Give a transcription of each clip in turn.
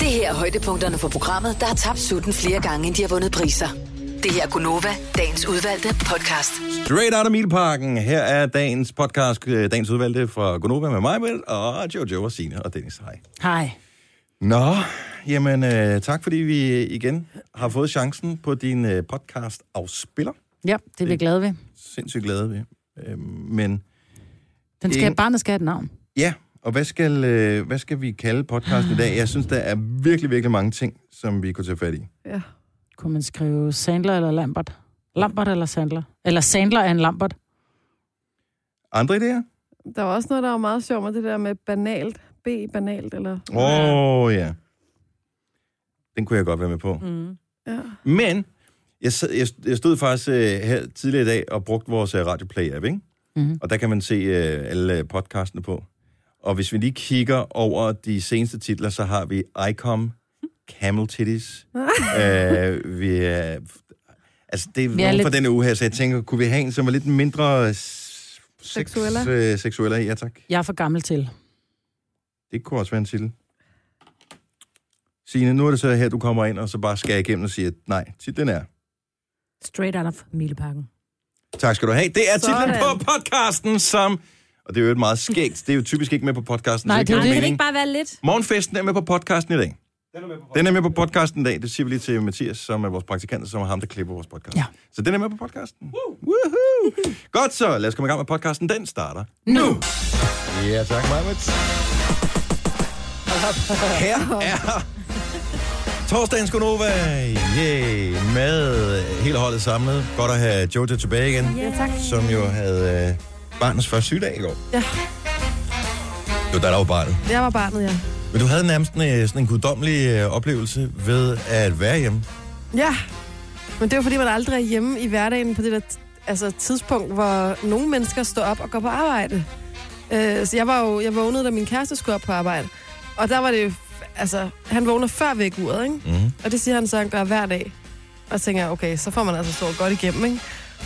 Det her er højdepunkterne for programmet, der har tabt sutten flere gange, end de har vundet priser. Det her er Gunova, dagens udvalgte podcast. Straight out of Milparken. Her er dagens podcast, øh, dagens udvalgte fra Gonova med mig, Britt, og Jojo og Signe og Dennis. Hej. Hej. Nå, jamen øh, tak fordi vi igen har fået chancen på din øh, podcast afspiller. Ja, det er vi glade ved. Sindssygt glade ved. Øh, men Den skal, Ingen- barnet skal have et navn. ja, og hvad skal, øh, hvad skal vi kalde podcasten i dag? Jeg synes, der er virkelig, virkelig mange ting, som vi kunne tage fat i. Ja. Kunne man skrive Sandler eller Lambert? Lambert eller Sandler? Eller Sandler er en Lambert? Andre idéer? Der var også noget, der var meget sjovt med det der med banalt. B banalt, eller... Åh, oh, ja. Den kunne jeg godt være med på. Mm. Ja. Men jeg, jeg, jeg stod faktisk øh, her tidligere i dag og brugte vores øh, Radioplay-app, ikke? Mhm. Og der kan man se øh, alle øh, podcastene på. Og hvis vi lige kigger over de seneste titler, så har vi ICOM, Camel Titties. øh, vi er... Altså, det er, Vi er lidt- for denne uge her, så jeg tænker, kunne vi have en, som var lidt mindre sex, Seksuelle? øh, seksuelle? Ja, tak. Jeg er for gammel til. Det kunne også være en titel. Signe, nu er det så her, du kommer ind, og så bare skærer igennem og siger, nej, titlen er... Straight out of Mileparken. Tak skal du have. Det er titlen Sådan. på podcasten, som... Og det er jo et meget skægt. Det er jo typisk ikke med på podcasten. Nej, det jo det. Kan det ikke bare være lidt? Morgenfesten er med på podcasten i dag. Den er med på podcasten i dag. Det siger vi lige til Mathias, som er vores praktikant, som er ham, der klipper vores podcast. Ja. Så den er med på podcasten. Woohoo! Godt så, lad os komme i gang med podcasten. Den starter nu. Ja, tak, Marvitt. Her er torsdagens Gunova. Yeah, med hele holdet samlet. Godt at have Jojo tilbage igen, Ja, tak. som jo havde øh, barnets første sygedag i går. Ja. Jo, der er jo barnet. Jeg var barnet, ja. Men du havde nærmest en, øh, sådan en guddommelig øh, oplevelse ved at være hjemme. Ja, men det var fordi, man aldrig er hjemme i hverdagen på det der altså, tidspunkt, hvor nogle mennesker står op og går på arbejde. Øh, så jeg var jo, jeg vågnede, da min kæreste skulle op på arbejde. Og der var det jo, altså, han vågner før vækkeuret, ikke? Mm. Og det siger han så, han gør hver dag. Og så tænker jeg, okay, så får man altså stået godt igennem, ikke?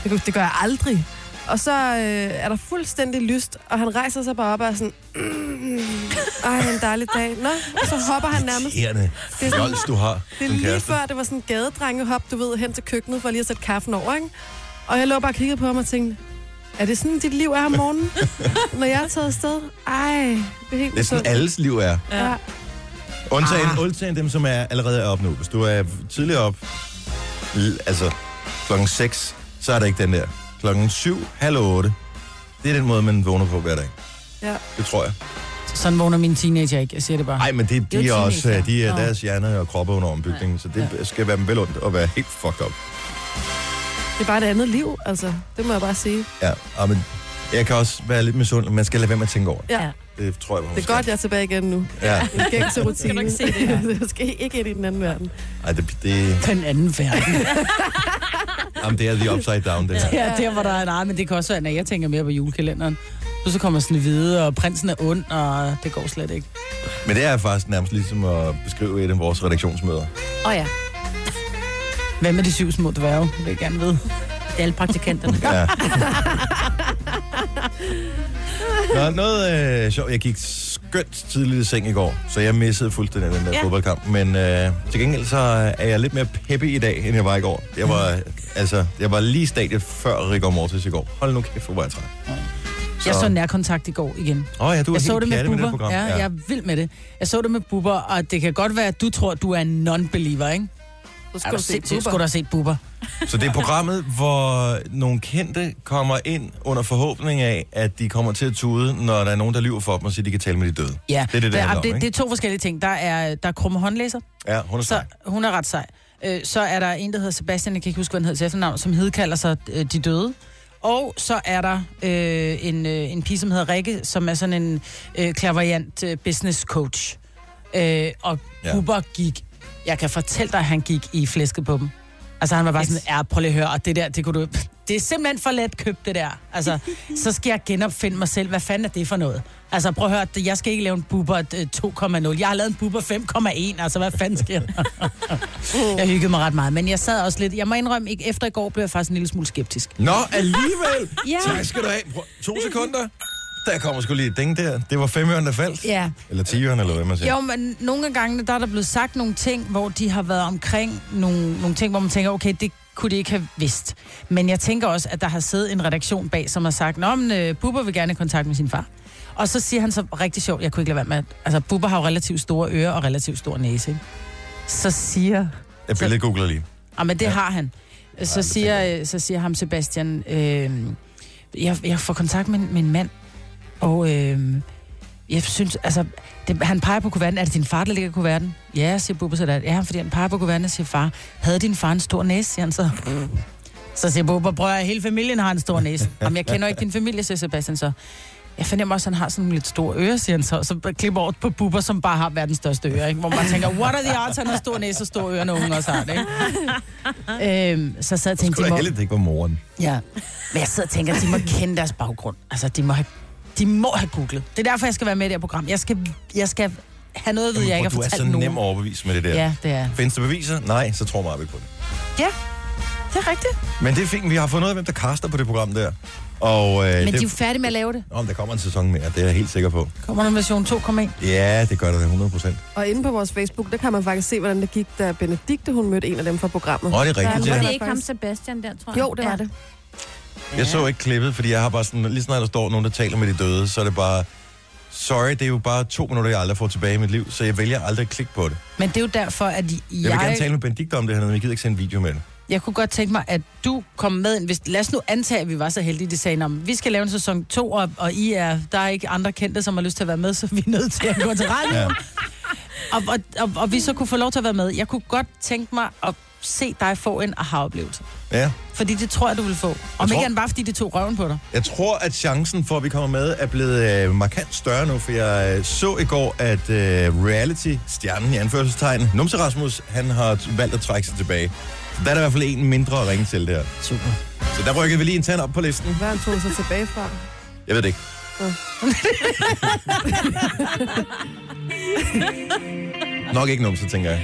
Det, det gør jeg aldrig. Og så øh, er der fuldstændig lyst, og han rejser sig bare op og er sådan, mm, ej, en dejlig dag. Nå, og så hopper han nærmest Irriterende Det er sådan- fjols, du har det er lige kæreste. før, det var sådan en gadedrengehop, du ved, hen til køkkenet for lige at sætte kaffen over, ikke? Og jeg lå bare og kiggede på ham og tænkte, er det sådan, dit liv er om morgenen, når jeg er taget afsted? Ej, det er helt Det er sådan, usundt. alles liv er. Ja. Undtagen, Ah. undtagen dem, som er allerede er op nu. Hvis du er tidligere op, l- altså klokken 6, så er der ikke den der. Klokken 7, halv 8. Det er den måde, man vågner på hver dag. Ja. Det tror jeg. Sådan vågner mine teenager ikke. Jeg siger det bare. Nej, men det, er de jo er også, de er deres hjerne og kroppe under ombygningen, så det skal være dem vel ondt at være helt fucked up. Det er bare et andet liv, altså. Det må jeg bare sige. Ja, og men jeg kan også være lidt misundelig. Man skal lade være med at tænke over det. Ja. Ja. Det tror jeg, man Det er skal. godt, jeg er tilbage igen nu. Ja, En gængse rutine. Skal du ikke se det her? jeg skal ikke ind i den anden verden. Ej, det, det, Den anden verden. jamen, det er the upside down, det her. ja, der hvor der er... Nej, men det kan også være, når jeg tænker mere på julekalenderen. Så, så kommer sådan hvide, og prinsen er ond, og det går slet ikke. Men det er faktisk nærmest ligesom at beskrive et af vores redaktionsmøder. Åh oh, ja, Hvad med de syv små dværge? Det vil jeg gerne vide. det er alle praktikanterne. Ja. Nå, noget øh, sjovt. Jeg gik skønt tidligt i seng i går, så jeg missede fuldstændig den der ja. Ja. fodboldkamp. Men øh, til gengæld så er jeg lidt mere peppy i dag, end jeg var i går. Jeg var, altså, jeg var lige stadiet før Rigor Mortis i går. Hold nu kæft, hvor var jeg træt. Jeg så nærkontakt i går igen. Åh oh, ja, du er Jeg så det med med det program. Ja, jeg er vild med det. Jeg så det med Bubber, og det kan godt være, at du tror, at du er en non-believer, ikke? Så Er skal du du se sindssygt, Bubber. skulle du have set Bubber. Så det er programmet, hvor nogle kendte kommer ind under forhåbning af, at de kommer til at tude, når der er nogen, der lyver for dem og siger, at de kan tale med de døde. Ja, Det er det, det der, handler om, det, det er to forskellige ting. Der er, der er krumme håndlæser, Ja, hun er så sej. hun er ret sej. Øh, så er der en, der hedder Sebastian, jeg kan ikke huske, hvad han hedder til efternavn, som hedkalder sig øh, De Døde. Og så er der øh, en, øh, en pige, som hedder Rikke, som er sådan en øh, klaverjant øh, business coach. Øh, og Ja. ja. Bubber gik, jeg kan fortælle dig, at han gik i flæsket på dem. Altså han var bare sådan, ja, prøv lige at høre, og det der, det kunne du... Det er simpelthen for let købt, det der. Altså, så skal jeg genopfinde mig selv. Hvad fanden er det for noget? Altså, prøv at høre, jeg skal ikke lave en buber øh, 2,0. Jeg har lavet en buber 5,1. Altså, hvad fanden sker der? jeg hyggede mig ret meget. Men jeg sad også lidt... Jeg må indrømme, ikke efter i går blev jeg faktisk en lille smule skeptisk. Nå, alligevel! Ja. Tak skal du have. Prøv, to sekunder. Der kommer sgu lige et ding der. Det var femøren, der faldt. Ja. Eller tiøren, eller hvad man siger. Jo, men nogle af gangene, der er der blevet sagt nogle ting, hvor de har været omkring nogle, nogle ting, hvor man tænker, okay, det kunne de ikke have vidst. Men jeg tænker også, at der har siddet en redaktion bag, som har sagt, Nå, men uh, Bubber vil gerne i kontakt med sin far. Og så siger han så rigtig sjovt, jeg kunne ikke lade være med, at, altså Bubber har jo relativt store ører og relativt stor næse. Ikke? Så siger Jeg billedet googler lige. Ja, men det Ja. har han. Så, det siger, så siger ham Sebastian, øh, jeg, jeg får kontakt med, med en mand, og øh, jeg synes, altså, det, han peger på kuverten. Er det din far, der ligger i kuverten? Ja, siger Bubber så der. Ja, fordi han peger på kuverten og siger, far, havde din far en stor næse, siger han så. Så siger Bubber, prøv at hele familien har en stor næse. Jamen, jeg kender ikke din familie, siger Sebastian så. Jeg fornemmer også, at han har sådan lidt store ører, siger han så. Så klipper over på Bubber, som bare har verdens største ører. Ikke? Hvor man tænker, what are the odds, han har stor næse og store ører, når unge også har det. Ikke? øhm, så sad jeg og tænkte, Skulle de må, heldigt, det ikke var moren. ja. Men jeg sidder og tænker, at de må kende deres baggrund. Altså, de må have, de må have googlet. Det er derfor, jeg skal være med i det her program. Jeg skal, jeg skal have noget, ved jeg ikke har du er så fortalt nogen. nem at overbevise med det der. Ja, det er. Findes der beviser? Nej, så tror meget på det. Ja, det er rigtigt. Men det er fint, vi har fundet ud af, hvem der kaster på det program der. Og øh, Men det, de er jo færdige med at lave det. Om der kommer en sæson mere, det er jeg helt sikker på. Kommer der en version 2,1? Ja, det gør der da 100 procent. Og inde på vores Facebook, der kan man faktisk se, hvordan det gik, da Benedikte hun mødte en af dem fra programmet. Åh, det er rigtigt, ja. Var det ikke ham, Sebastian, der, tror jeg? Jo, det var det. Jeg så ikke klippet, fordi jeg har bare sådan, lige snart der står nogen, der taler med de døde, så er det bare, sorry, det er jo bare to minutter, jeg aldrig får tilbage i mit liv, så jeg vælger aldrig at klikke på det. Men det er jo derfor, at jeg, Jeg vil gerne tale med Benedikte om det her, men jeg gider ikke sende en video med det. jeg kunne godt tænke mig, at du kom med. Hvis, lad os nu antage, at vi var så heldige, de sagde, at vi skal lave en sæson 2, og, og I er, der er ikke andre kendte, som har lyst til at være med, så vi er nødt til at gå til radioen. Ja. og, og, og, og vi så kunne få lov til at være med. Jeg kunne godt tænke mig at se dig få en aha-oplevelse. Ja. Fordi det tror jeg, du vil få. Om tror- ikke andet bare, fordi det tog røven på dig. Jeg tror, at chancen for, at vi kommer med, er blevet øh, markant større nu, for jeg øh, så i går, at øh, reality-stjernen i anførselstegn, Numse Rasmus, han har valgt at trække sig tilbage. Så der er der i hvert fald en mindre at ringe til der. Super. Så der rykker vi lige en tand op på listen. Hvad han tog sig tilbage fra? Jeg ved det ikke. Nok ikke Numse, tænker jeg.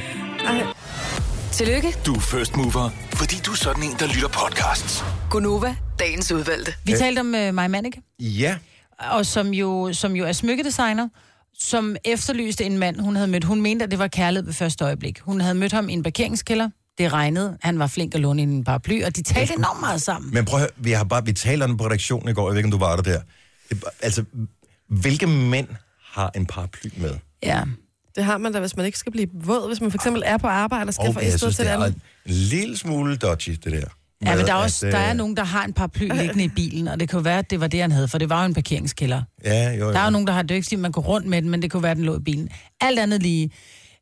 Tillykke, Du er first mover, fordi du er sådan en, der lytter podcasts. Gunova, dagens udvalgte. Vi talte om uh, Maja Manneke, Ja, og som jo, som jo er smykkedesigner, som efterlyste en mand, hun havde mødt. Hun mente, at det var kærlighed ved første øjeblik. Hun havde mødt ham i en parkeringskælder. Det regnede. Han var flink at låne en paraply, og de talte enormt meget sammen. men prøv at høre, vi har bare, vi talte om på redaktionen i går, jeg ved ikke, om du var der der. Det, altså, hvilke mænd har en paraply med? Ja. Det har man da, hvis man ikke skal blive våd. Hvis man for eksempel er på arbejde og skal fra Okay, et jeg sted synes, til det det er andet. en lille smule dodgy, det der. Ja, men der er, også, at, der er nogen, der har en paraply liggende i bilen, og det jo være, at det var det, han havde, for det var jo en parkeringskælder. Ja, jo, jo. Der er jo nogen, der har det jo ikke, fordi man går rundt med den, men det kunne være, at den lå i bilen. Alt andet lige.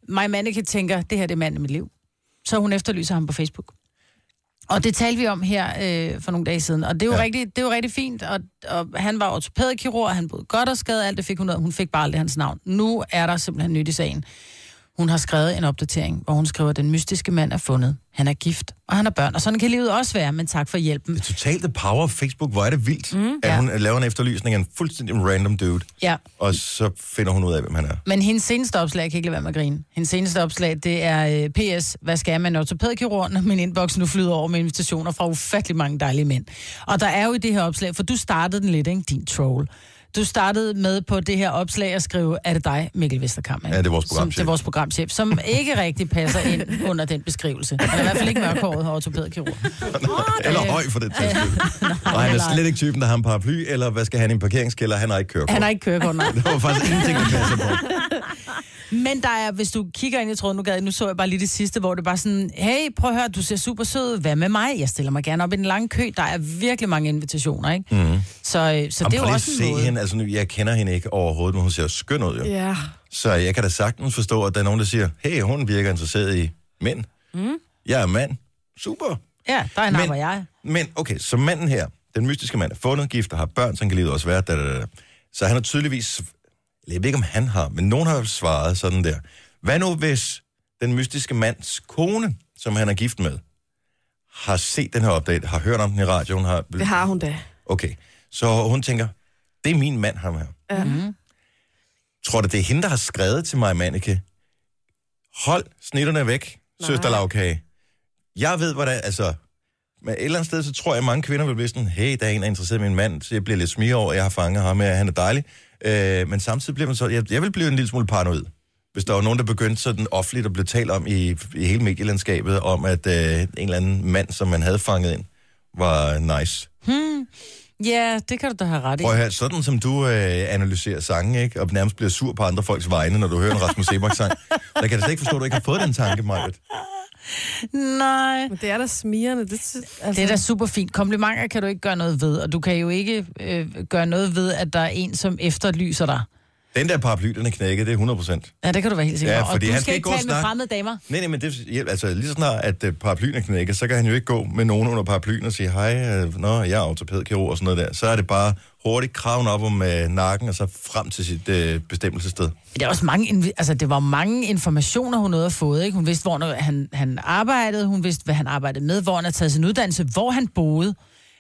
Mig Manneke tænker, det her det er manden i mit liv. Så hun efterlyser ham på Facebook. Og det talte vi om her øh, for nogle dage siden, og det er jo, Ja. rigtig, det er jo rigtig fint, og, og han var ortopædkirurg, han boede godt og skade, alt det fik hun. Hun fik bare aldrig hans navn. Nu er der simpelthen nyt i sagen. Hun har skrevet en opdatering, hvor hun skriver, at den mystiske mand er fundet. Han er gift, og han har børn. Og sådan kan livet også være, men tak for hjælpen. Det er totalt the power of Facebook. Hvor er det vildt, mm, at ja. hun laver en efterlysning af en fuldstændig random dude, Ja, og så finder hun ud af, hvem han er. Men hendes seneste opslag, jeg kan ikke lade være med at grine. Hendes seneste opslag, det er øh, PS, hvad skal jeg med en ortopædkirurg, når min inbox nu flyder over med invitationer fra ufattelig mange dejlige mænd. Og der er jo i det her opslag, for du startede den lidt, ikke? Din troll. Du startede med på det her opslag at skrive, er det dig, Mikkel Vesterkamp? Ja, det er vores Som, programchef. det er vores programchef, som ikke rigtig passer ind under den beskrivelse. Han er i hvert fald ikke mørkhåret ortopædkirurg. Eller høj for det til Og han er nej. slet ikke typen, der har en paraply, eller hvad skal han i en parkeringskælder? Han har ikke kørekort. Han har ikke kørekort, nej. Der var faktisk ingenting, der passer på. Men der er, hvis du kigger ind i tråden, nu, gad, nu så jeg bare lige det sidste, hvor det bare sådan, hey, prøv at høre, du ser super sød hvad med mig? Jeg stiller mig gerne op i den lange kø, der er virkelig mange invitationer, ikke? Mm. Så, øh, så Jamen, det er jo lige også at en se måde. hende. Altså, nu, jeg kender hende ikke overhovedet, men hun ser skøn ud, jo. Ja. Så jeg kan da sagtens forstå, at der er nogen, der siger, hey, hun virker interesseret i mænd. Mm. Jeg er mand. Super. Ja, der er en Men- men, jeg. Men okay, så manden her, den mystiske mand, er fundet, gift og har børn, så kan livet også være. Da, da, da. Så han har tydeligvis, eller jeg ved ikke, om han har, men nogen har svaret sådan der. Hvad nu, hvis den mystiske mands kone, som han er gift med, har set den her update, har hørt om den i radioen, har... Det har hun da. Okay, så hun tænker, det er min mand, ham her. Ja. Mhm. Tror du, det er hende, der har skrevet til mig, Manneke? Hold snitterne væk, Nej. søster lavkage. Jeg ved, hvordan, altså... Men et eller andet sted, så tror jeg, at mange kvinder vil blive sådan, hey, der er en, der er interesseret i min mand, så jeg bliver lidt smige over, at jeg har fanget ham, og han er dejlig. Øh, men samtidig bliver man så, jeg, jeg vil blive en lille smule paranoid. Hvis der var nogen, der begyndte sådan offentligt at blive talt om i, i hele medielandskabet, om at øh, en eller anden mand, som man havde fanget ind, var nice. Ja, det kan du da have ret i. Prøv at høre, sådan som du øh, analyserer sange, ikke? og nærmest bliver sur på andre folks vegne, når du hører en Rasmus Sebak-sang, der kan jeg slet ikke forstå, at du ikke har fået den tanke, Majbet. Nej. Men det er da smirende. Det, altså, Det er da super fint. Komplimenter kan du ikke gøre noget ved, og du kan jo ikke øh, gøre noget ved, at der er en, som efterlyser dig. Den der paraply, den er knækket, det er 100 procent. Ja, det kan du være helt sikker Ja, på. Og fordi du han skal skal ikke gå og tale med fremmede damer. Nej, nej, men det, ja, altså lige så snart, at øh, paraplyen er knækket, så kan han jo ikke gå med nogen under paraplyen og sige, hej, øh, nå, jeg er ortopædkirurg og sådan noget der. Så er det bare hurtigt kraven op om øh, nakken og så frem til sit øh, bestemmelsessted. Det er også mange, altså det var mange informationer, hun nåede at fået. Ikke? Hun vidste, hvor han, han arbejdede, hun vidste, hvad han arbejdede med, hvor han havde taget sin uddannelse, hvor han boede,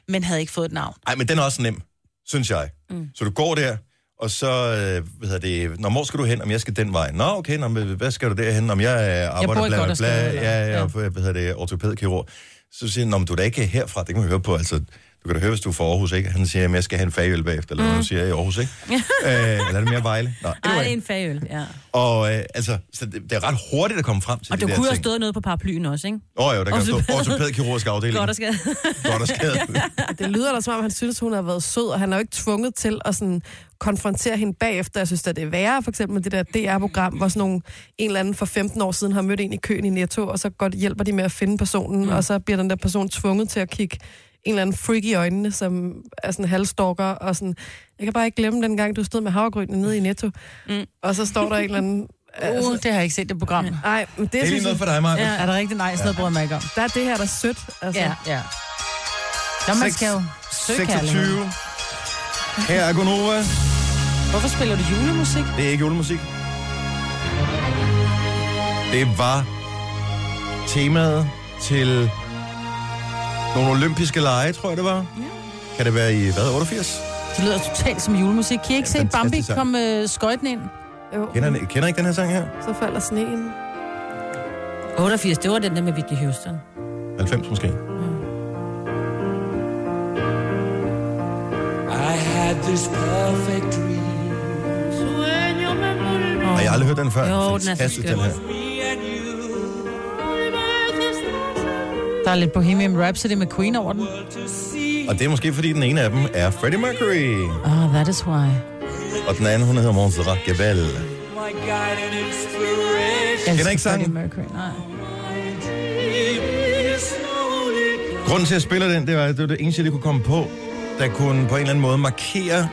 men havde ikke fået et navn. Ej, men den er også nem, synes jeg. Mm. Så du går der, og så, øh, hvad hedder det, når hvor skal du hen? Om jeg skal den vej. Nå, okay, nå, men hvad skal du derhen? Om jeg øh, arbejder i bla, bla, bla, ja, ja, ja. hvad hedder det, ortopædkirurg. Så siger han, "Nå, men du er da ikke herfra, det kan man høre på, altså, du kan da høre, hvis du er fra Aarhus, ikke? Han siger, at jeg skal have en fagøl bagefter, eller hvad du siger i Aarhus, ikke? øh, eller er det mere Vejle? Nå, Ej, anyway. det er en fagøl, ja. Og øh, altså, så det, det er ret hurtigt at komme frem til Og de du der kunne have stået noget på paraplyen også, ikke? Åh oh, jo, der kan stå Ortopæd- ortopædkirurgisk afdeling. Godt og skal. Godt og skadet. det lyder da som om, han synes, hun har været sød, og han er jo ikke tvunget til at sådan, konfrontere hende bagefter. Jeg synes, at det er værre, for eksempel med det der DR-program, hvor sådan nogle, en eller anden for 15 år siden har mødt en i køen i Netto, og så godt hjælper de med at finde personen, mm. og så bliver den der person tvunget til at kigge en eller anden freak i øjnene, som er sådan halvstalker, og sådan, jeg kan bare ikke glemme den gang, du stod med havregrynene nede i Netto, mm. og så står der en eller anden... Uh, det har jeg ikke set, det program. Ja. Ej, men det, Det er lige noget for dig, Maja. Ja, er der rigtigt? Nej, sådan noget bryder jeg mig ikke om. der er det her, der er sødt. Altså. Ja, ja. Nå, man skal jo søge kærlighed. 26. Her er Gunova. Hvorfor spiller du julemusik? Det er ikke julemusik. Det var temaet til nogle olympiske lege, tror jeg det var. Ja. Kan det være i, hvad, 88? Det lyder totalt som julemusik. Kan I ikke Ja, se Bambi fantastisk sang. komme øh, skøjten ind? Jo, Kender, kender I ikke den her sang her? så falder sneen. 88, det var den der med Whitney Houston. 90 måske. I had this perfect dream. Har jeg aldrig hørt den før? Jo, den er så Fantastisk, skøn. den her. Der er lidt Bohemian Rhapsody med Queen over den. Og det er måske, fordi den ene af dem er Freddie Mercury. Oh, that is why. Og den anden, hun hedder Montserrat Gabel. Kender ikke sangen? Mercury, nej. Grunden til, at jeg spiller den, det var, det var det eneste, jeg lige kunne komme på, der kunne på en eller anden måde markere,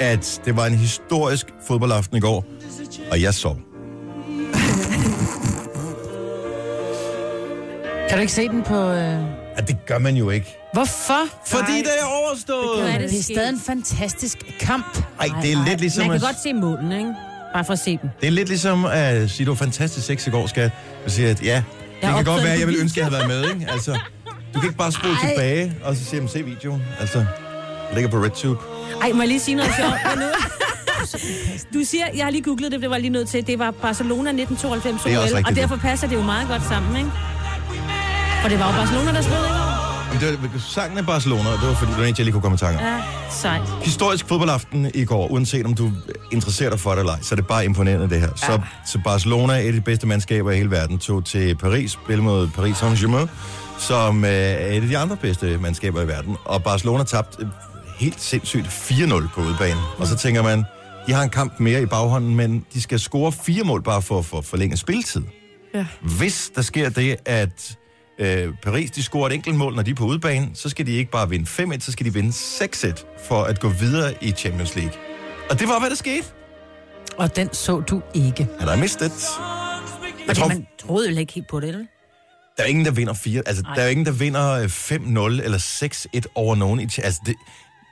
at det var en historisk fodboldaften i går, og jeg sov. Kan du ikke se den på... Øh... Ja, det gør man jo ikke. Hvorfor? Fordi det er overstået. Hvad er Det er stadig en fantastisk kamp. Ej, det er lidt ligesom... Man at- kan godt se målene, ikke? Bare for at se dem. Det er lidt ligesom at sige, du var fantastisk sex i går, skat. Og sige, at ja, det kan opdagede godt være, at jeg ville ønske, at jeg havde været med, ikke? Altså, du kan ikke bare spole Ej. tilbage, og så sige, "Jamen, se videoen. Altså, det ligger på RedTube. Ej, må jeg lige sige noget sjovt? Du siger, jeg har lige googlet det, det var jeg lige nødt til. Det var Barcelona 1992 Det er også OL, og det. derfor passer det jo meget godt sammen, ikke? For det var jo Barcelona, der spillede? Men det var sangen af Barcelona, og det var fordi, det var en, jeg lige kunne komme i tanke om. Ja, sejt. Historisk fodboldaften i går, uanset om du interesserer dig for det eller ej, så er det bare imponerende det her. Ja. Så, så Barcelona, et af de bedste mandskaber i hele verden, tog til Paris, spille mod Paris Saint-Germain, som øh, er et af de andre bedste mandskaber i verden. Og Barcelona tabte øh, helt sindssygt 4-0 på udbanen. Og så tænker man, de har en kamp mere i baghånden, men de skal score fire mål bare for at for, forlænge spilletid. Ja. Hvis der sker det, at øh, Paris de scorer et enkelt mål, når de er på udebane, så skal de ikke bare vinde 5-1, så skal de vinde 6-1 for at gå videre i Champions League. Og det var, hvad der skete. Og den så du ikke. I missed it. Jeg tror, man troede jo ikke helt på det, eller? der er ingen, der vinder 4. Altså, Nej. der er ingen, der vinder øh, 5-0 eller 6-1 over nogen. i Altså, det,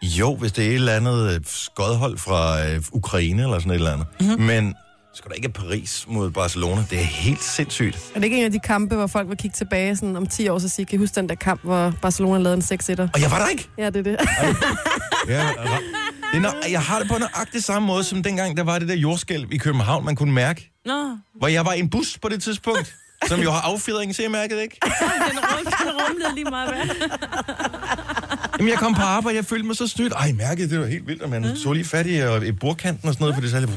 jo, hvis det er et eller andet øh, skodhold fra øh, Ukraine eller sådan et eller andet. Mhm. Mm-hmm. Men skal der ikke Paris mod Barcelona? Det er helt sindssygt. Er det ikke en af de kampe, hvor folk vil kigge tilbage sådan om 10 år, så sige, kan I huske den der kamp, hvor Barcelona lavede en 6-1'er? Og jeg var der ikke. Ja, det er det. Ja, det er nø- jeg har det på nøjagtig samme måde, som dengang, der var det der jordskælv i København, man kunne mærke. Nå, Hvor jeg var i en bus på det tidspunkt. som jo har affjedringen, så jeg mærkede ikke. Den, rum, den rumlede lige meget hvad. Jamen, jeg kom på arbejde, jeg følte mig så snydt. Ej, jeg mærkede, det var helt vildt, og man så lige fat i, øh, i bordkanten og sådan noget, for det så lidt...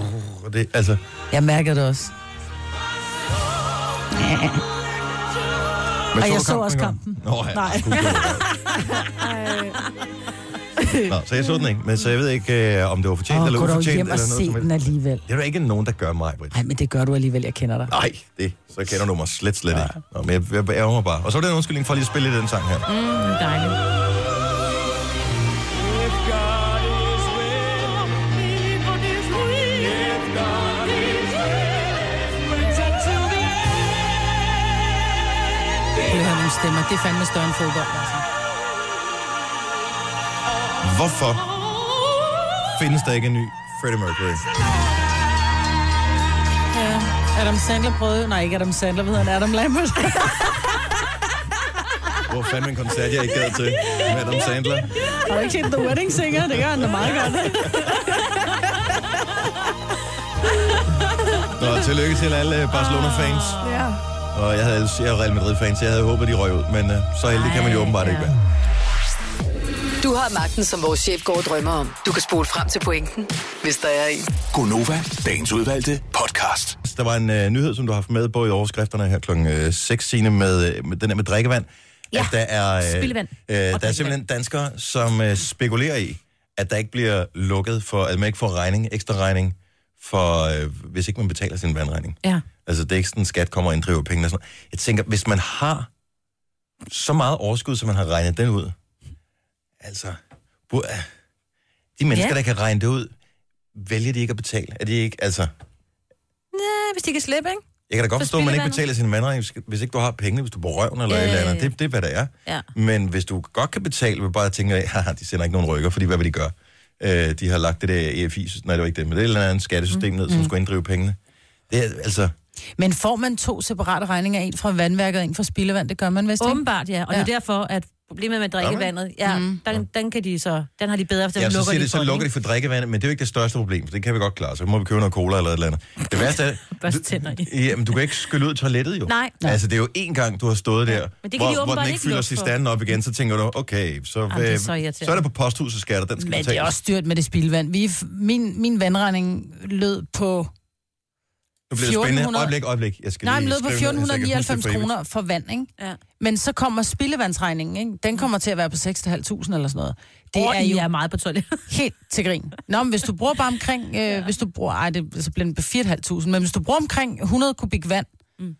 Og det, altså, Jeg mærker det også. men Og jeg så også kampen. Nå, ja, Nej. Gud, Nå, så jeg så den ikke, men så jeg ved ikke, øh, om det var fortjent Åh, eller gå ufortjent. hjem og noget se den alligevel. Det er der ikke nogen, der gør mig, Britt. Nej, men det gør du alligevel, jeg kender dig. Nej, det, så kender du mig slet, slet ikke. Nå, men jeg, jeg ærger mig bare. Og så var det en undskyldning for lige at spille den sang her. Mm, dejligt. Det er fandme større end fodbold, altså. Hvorfor findes der ikke en ny Freddie Mercury? Ja. Adam Sandler prøvede... Nej, ikke Adam Sandler, hvad hedder han? Adam Lambert. Hvor fandme en koncert, jeg ikke gad til med Adam Sandler. Har du ikke set The Wedding Singer? Det gør han da meget godt. Nå, tillykke til alle Barcelona-fans. Ja. Og jeg havde jeg er Real Madrid-fans, så jeg havde håbet, de røg ud. Men uh, så heldig kan man jo åbenbart ikke være. Du har magten, som vores chef går og drømmer om. Du kan spole frem til pointen, hvis der er en. Gonova, dagens udvalgte podcast. Der var en uh, nyhed, som du har haft med både i overskrifterne her klokken 6 scene med, øh, med den der med drikkevand. Ja, at der er, øh, spildevand øh, der er simpelthen danskere, som øh, spekulerer i, at der ikke bliver lukket for, at man ikke får regning, ekstra regning, for, øh, hvis ikke man betaler sin vandregning. Ja. Altså, det er ikke sådan, skat kommer og inddriver pengene. Og sådan. noget. Jeg tænker, hvis man har så meget overskud, som man har regnet den ud, altså, bu- de mennesker, Ja. der kan regne det ud, vælger de ikke at betale. Er de ikke, altså... Ja, hvis de kan slippe, ikke? Jeg kan da godt For forstå, at man ikke spildevandet. betaler sin vandregning, hvis- hvis ikke du har penge, hvis du bor røven eller Ja, ja, et eller ja, andet. ja. Det, det er, hvad det er. Ja. Men hvis du godt kan betale, vil bare tænke, at de sender ikke nogen rykker, fordi hvad vil de gøre? Øh, de har lagt det der EFI, nej det var ikke det, men det er et eller andet skattesystem ned, som skulle inddrive pengene. Det er altså, Men får man to separate regninger, en fra vandværket og en fra spildevand, det gør man vist ikke? Åbenbart, ja. Og ja. det er derfor, at problemet med drikkevandet, ja, mm. den, den, kan de så, den har de bedre, for ja, så, lukker siger de det, så for, lukker de for drikkevandet, men det er jo ikke det største problem, for det kan vi godt klare. Så må vi købe noget cola eller et eller andet. Det værste er, tænder i. Jamen, du kan ikke skylle ud toilettet jo. Nej. Altså, det er jo én gang, du har stået der, Men det kan de hvor, hvor åbenbart den ikke ikke fylder sig standen op igen, så tænker du, okay, så, Jamen, det er øh, så så, irriterende. er det på posthusets skatter, den skal Men det er også styrt med det spildevand. Vi, min, min vandregning lød på... Nu bliver det spændende. 1400 Øjeblik, øjeblik. Jeg skal Nej, men lød på skrive ned, så jeg kan huske det 1499 for evigt. kroner for vand, ikke? Ja. Men så kommer spildevandsregningen, ikke? Den kommer til at være på 6.500 eller sådan noget. Det Og er jo er meget på toilet. helt til grin. Nå, men hvis du bruger bare omkring... Øh, ja. Hvis du bruger... Ej, det, så bliver den på 4.500. Men hvis du bruger omkring 100 kubik vand, mm.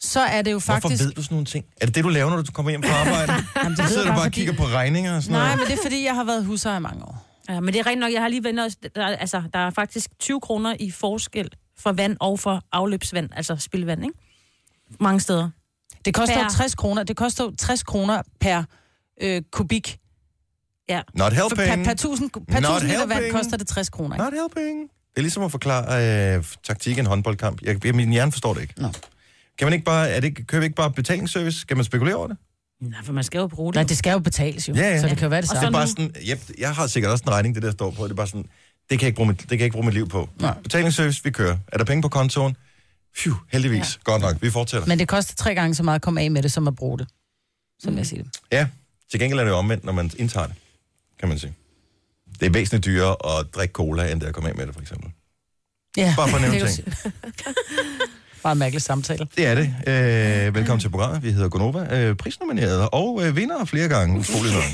så er det jo Hvorfor faktisk... ved du sådan nogle ting? Er det det, du laver, når du kommer hjem fra arbejde? Jamen, det Så sidder du bare og fordi- kigger på regninger og sådan Nej, noget? men det er fordi, jeg har været husejer i mange år. Ja, men det er rent nok, jeg har lige vendt også, der, er- altså, der er faktisk 20 kroner i forskel for vand og for afløbsvand, altså spildevand, ikke? Mange steder. Det koster Per- 60 kroner. Det koster jo 60 kroner per øh, kubik. Ja. Not For per, helping. per, tusind, per Not tusind liter vand helping. koster det 60 kroner. Ikke? Not helping. Det er ligesom at forklare øh, taktik i en håndboldkamp. Jeg, jeg, min hjerne forstår det ikke. Nå. Kan man ikke bare, er det, vi ikke bare betalingsservice? Skal man spekulere over det? Nej, for man skal jo bruge det. Nej, det skal jo betales jo. Ja, ja. Så det kan jo være det Og Det samme. er bare sådan, yep, jeg har sikkert også en regning, det der står på. Det er bare sådan, det kan jeg ikke bruge mit, det kan jeg ikke bruge mit liv på. Nej. Betalingsservice, vi kører. Er der penge på kontoen? Phew, heldigvis. Ja. Godt nok, vi fortsætter. Men det koster tre gange så meget at komme af med det, som at bruge det. Som jeg siger det. Ja, til gengæld er det jo omvendt, når man indtager det, kan man sige. Det er væsentligt dyrere at drikke cola, end det at komme af med det, for eksempel. Ja, Bare for at nævne er ting. Bare en mærkelig samtale. Det er det. Øh, velkommen til programmet. Vi hedder Gonova. Øh, prisnomineret og øh, vinder flere gange. Utroligt nok.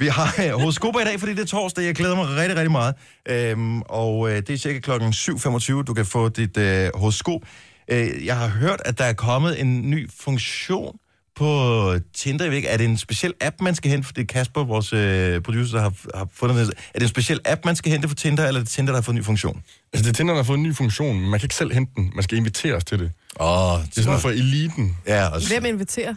Vi har øh, horoskoper i dag, fordi det er torsdag. Jeg glæder mig rigtig, rigtig meget. Øhm, og øh, det er cirka klokken 7.25, du kan få dit øh, horoskop. Øh, jeg har hørt, at der er kommet en ny funktion på Tinder. Jeg ved ikke, er det en speciel app, man skal hente? For det er Kasper, vores øh, producer, der har, har fundet det. Er det en speciel app, man skal hente for Tinder, eller er det Tinder, der har fået en ny funktion? Altså, det er Tinder, der har fået en ny funktion, men man kan ikke selv hente den. Man skal inviteres til det. Åh, oh, Det er sådan for eliten. Ja, og Hvem inviterer?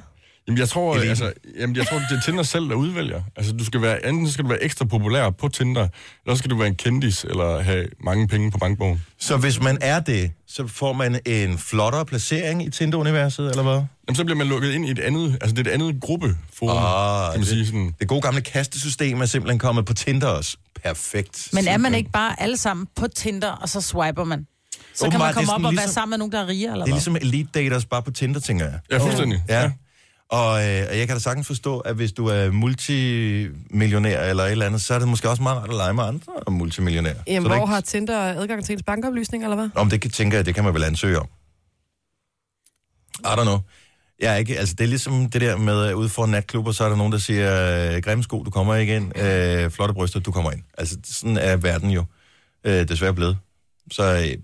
Jamen, jeg tror, Eliten. altså, jamen, jeg tror, det er Tinder selv, der udvælger. Altså, du skal være, enten så skal du være ekstra populær på Tinder, eller så skal du være en kendis, eller have mange penge på bankbogen. Så hvis man er det, så får man en flottere placering i Tinder-universet, eller hvad? Jamen, så bliver man lukket ind i et andet, altså det er et andet gruppeforum, Ah, kan man sige sådan. Det gode gamle kastesystem er simpelthen kommet på Tinder også. Perfekt. Men er man ikke bare alle sammen på Tinder, og så swiper man? Så kan Åbenbart, man det er komme op og ligesom- være sammen med nogen, der er rige, eller Det er hvad? ligesom elite daters bare på Tinder, tænker jeg. Ja, fuldstændig. Ja. Og, øh, og jeg kan da sagtens forstå, at hvis du er multimillionær eller et eller andet, så er det måske også meget rart at lege med andre multimillionærer. Jamen, så hvor ikke... har Tinder adgang til ens bankoplysning, eller hvad? Om det kan, tænker jeg, det kan man vel ansøge om. I don't know. Jeg er ikke, altså det er ligesom det der med, at ude for natklubber, så er der nogen, der siger, øh, grimme sko, du kommer ikke ind, øh, flotte bryster, du kommer ind. Altså sådan er verden jo øh, desværre blevet. Så øh,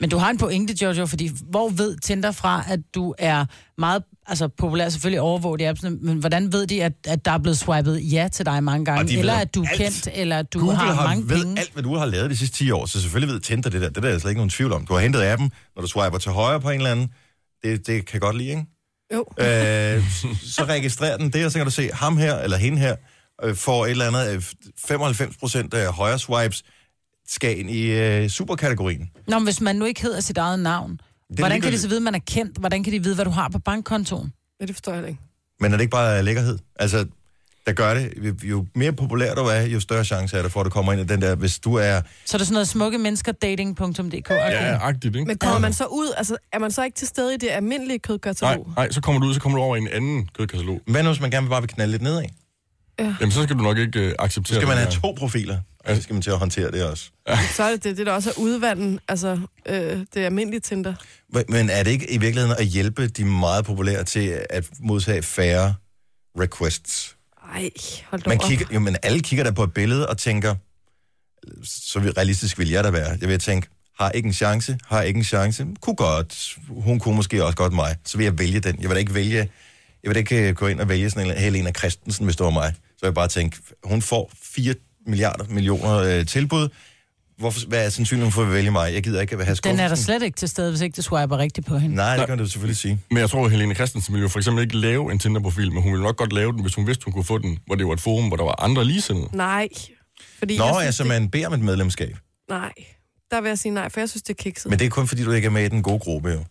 Men du har en pointe, Jojo, fordi hvor ved Tinder fra, at du er meget altså, populær, selvfølgelig overvåget i appsene, men hvordan ved de, at, at der er blevet swipet ja til dig mange gange? de Eller at du er alt. kendt, eller at du Google har, har mange ved penge? alt, hvad du har lavet de sidste 10 år, så selvfølgelig ved Tinder det der. Det der er der slet ikke nogen tvivl om. Du har hentet appen, når du swiper til højre på en eller anden. Det, det kan godt lide, ikke? Jo. Øh, så registrerer den det, og så kan du se, ham her eller hende her øh, får et eller andet øh, 95 procent af højre swipes, skal ind i øh, superkategorien. Nå, men hvis man nu ikke hedder sit eget navn, er hvordan kan de så vide, at man er kendt? Hvordan kan de vide, hvad du har på bankkontoen? Ja, det forstår jeg ikke. Men er det ikke bare lækkerhed? Altså, der gør det. Jo mere populær du er, jo større chance er der for, at du kommer ind i den der, hvis du er... Så er det sådan noget smukke mennesker dating.dk. Okay. Ja, agtigt, ikke? Men kommer man så ud, altså er man så ikke til stede i det almindelige Nej, kødkatalog? nej, så kommer du ud, så kommer du over i en anden kødkatalog. Hvad nu, hvis man gerne vil bare vil knalde lidt nedad? Jamen, så skal du nok ikke uh, acceptere Så skal man det have to profiler, og så skal man til at håndtere det også. Så er det det, det der også er udvanden, altså øh, det almindelige Tinder. Men er det ikke i virkeligheden at hjælpe de meget populære til at modtage færre requests? Ej, hold da Man op. kigger, jo, men alle kigger der på et billede og tænker, så realistisk vil jeg da være. Jeg vil tænke, har ikke en chance, har ikke en chance, kunne godt, hun kunne måske også godt mig, så vil jeg vælge den. Jeg vil da ikke vælge, jeg vil da ikke øh, gå ind og vælge sådan en Helena Christensen, hvis det var mig. Så vil jeg bare tænke, hun får 4 milliarder millioner øh, tilbud. Hvorfor, hvad er sandsynligheden for at vælge mig? Jeg gider ikke at have Den skuffelsen. er der slet ikke til stede, hvis ikke du swiper rigtigt på hende. Nej, det kan du selvfølgelig sige. Men jeg tror, at Helene Christensen ville jo for eksempel ikke lave en Tinder-profil, men hun ville nok godt lave den, hvis hun vidste, hun kunne få den, hvor det var et forum, hvor der var andre ligesindede. Nej. Fordi Nå, jeg synes, altså det... man beder om et medlemskab. Nej, der vil jeg sige nej, for jeg synes, det er kikset. Men det er kun fordi, du ikke er med i den gode gruppe, jo.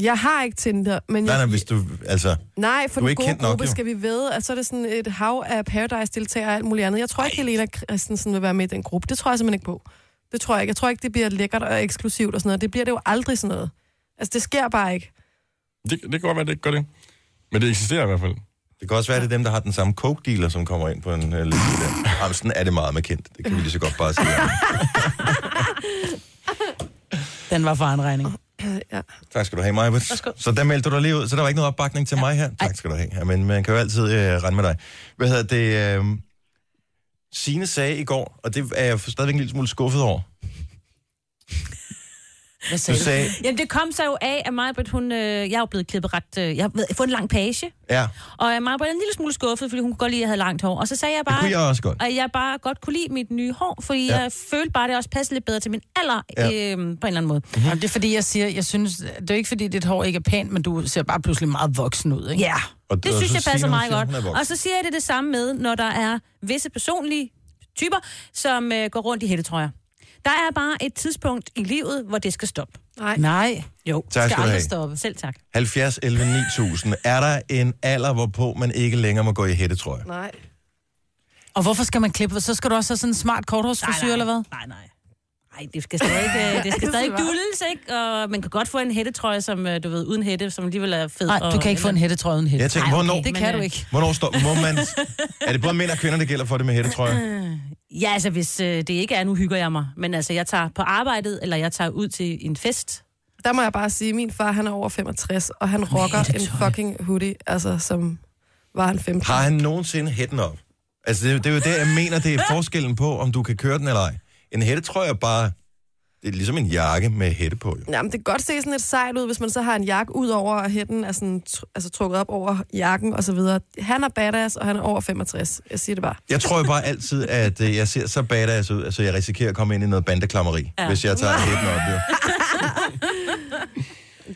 Jeg har ikke Tinder, men Nej, jeg... nej, hvis du, altså... Nej, for Du er den ikke gode kendt nok, gruppe jo. skal vi ved, at så er det sådan et hav af Paradise-deltagere og alt muligt andet. Jeg tror ikke, Helena Christensen vil være med i den gruppe. Det tror jeg simpelthen ikke på. Det tror jeg ikke. Jeg tror ikke, det bliver lækkert og eksklusivt og sådan noget. Det bliver det jo aldrig sådan noget. Altså, det sker bare ikke. Det, det kan godt være, det ikke gør det. Men det eksisterer i hvert fald. Det kan også være, at det er dem, der har den samme coke-dealer, som kommer ind på en uh, liste der. Jamen, sådan er det meget med kendt. Det kan vi lige så godt bare sige. Den var for en regning. Ja. Tak skal du have, Maja. Så der meldte du dig lige ud, så der var ikke noget opbakning til ja. mig her. Tak skal du have. Ja, men man kan jo altid uh, rende med dig. Hvad hedder det? Uh, Signe sagde i går, og det er jeg stadigvæk en lille smule skuffet over. Hvad sagde du? sagde, Jamen, det kom så jo af, at Majbrit, hun... Øh, jeg er jo blevet klippet ret... Øh, jeg har fået en lang page, ja, og Majbrit er en lille smule skuffet, fordi hun kunne godt lide, at jeg havde langt hår. Og så sagde jeg det bare... kunne jeg også godt. at jeg bare godt kunne lide mit nye hår, fordi Ja. jeg følte bare, at det også passede lidt bedre til min alder, Ja. øhm, på en eller anden måde. Jamen, det er fordi, jeg siger, jeg synes, det er ikke fordi, dit hår ikke er pænt, men du ser bare pludselig meget voksen ud, ikke? Ja, Og det og synes jeg passer meget siger, godt. Og så siger jeg det det samme med, når der er visse personlige typer, som øh, går rundt i hættetrøjer. Der er bare et tidspunkt i livet, hvor det skal stoppe. Nej. Nej, Jo, Tak skal du aldrig have. stoppe. selv tak. 70 11 9000. Er der en alder, hvorpå man ikke længere må gå i hættetrøje? Nej. Og hvorfor skal man klippe? Så skal du også have sådan en smart korthårsfrisyr, eller hvad? Nej, nej. Nej, det skal stadig, øh, det skal stadig dulles, ikke? Og man kan godt få en hættetrøje, som øh, du ved, uden hætte, som alligevel er fed. Nej, du kan ikke få en hættetrøje uden hætte. Jeg tænker, Ej, hvornår, okay. Det Men, kan du ikke. hvornår står, må man, er det både mænd og kvinder, der gælder for det med hættetrøje? Ja, altså hvis øh, det ikke er, nu hygger jeg mig. Men altså, jeg tager på arbejdet, eller jeg tager ud til en fest. Der må jeg bare sige, at min far, han er over 65, og han rocker en fucking hoodie, altså som var han 15. Har han nogensinde hætten op? Altså, det, det er jo det, jeg mener, det er forskellen på, om du kan køre den eller ej. En hættetrøje er bare... Det er ligesom en jakke med hætte på, jo. Jamen, det kan godt se sådan lidt sejt ud, hvis man så har en jakke ud over, og hætten er sådan, altså, trukket op over jakken og så videre. Han er badass, og han er over 65. Jeg siger det bare. Jeg tror jo bare altid, at øh, jeg ser så badass ud, altså jeg risikerer at komme ind i noget bandeklammeri, ja. Hvis jeg tager hætten op, jo.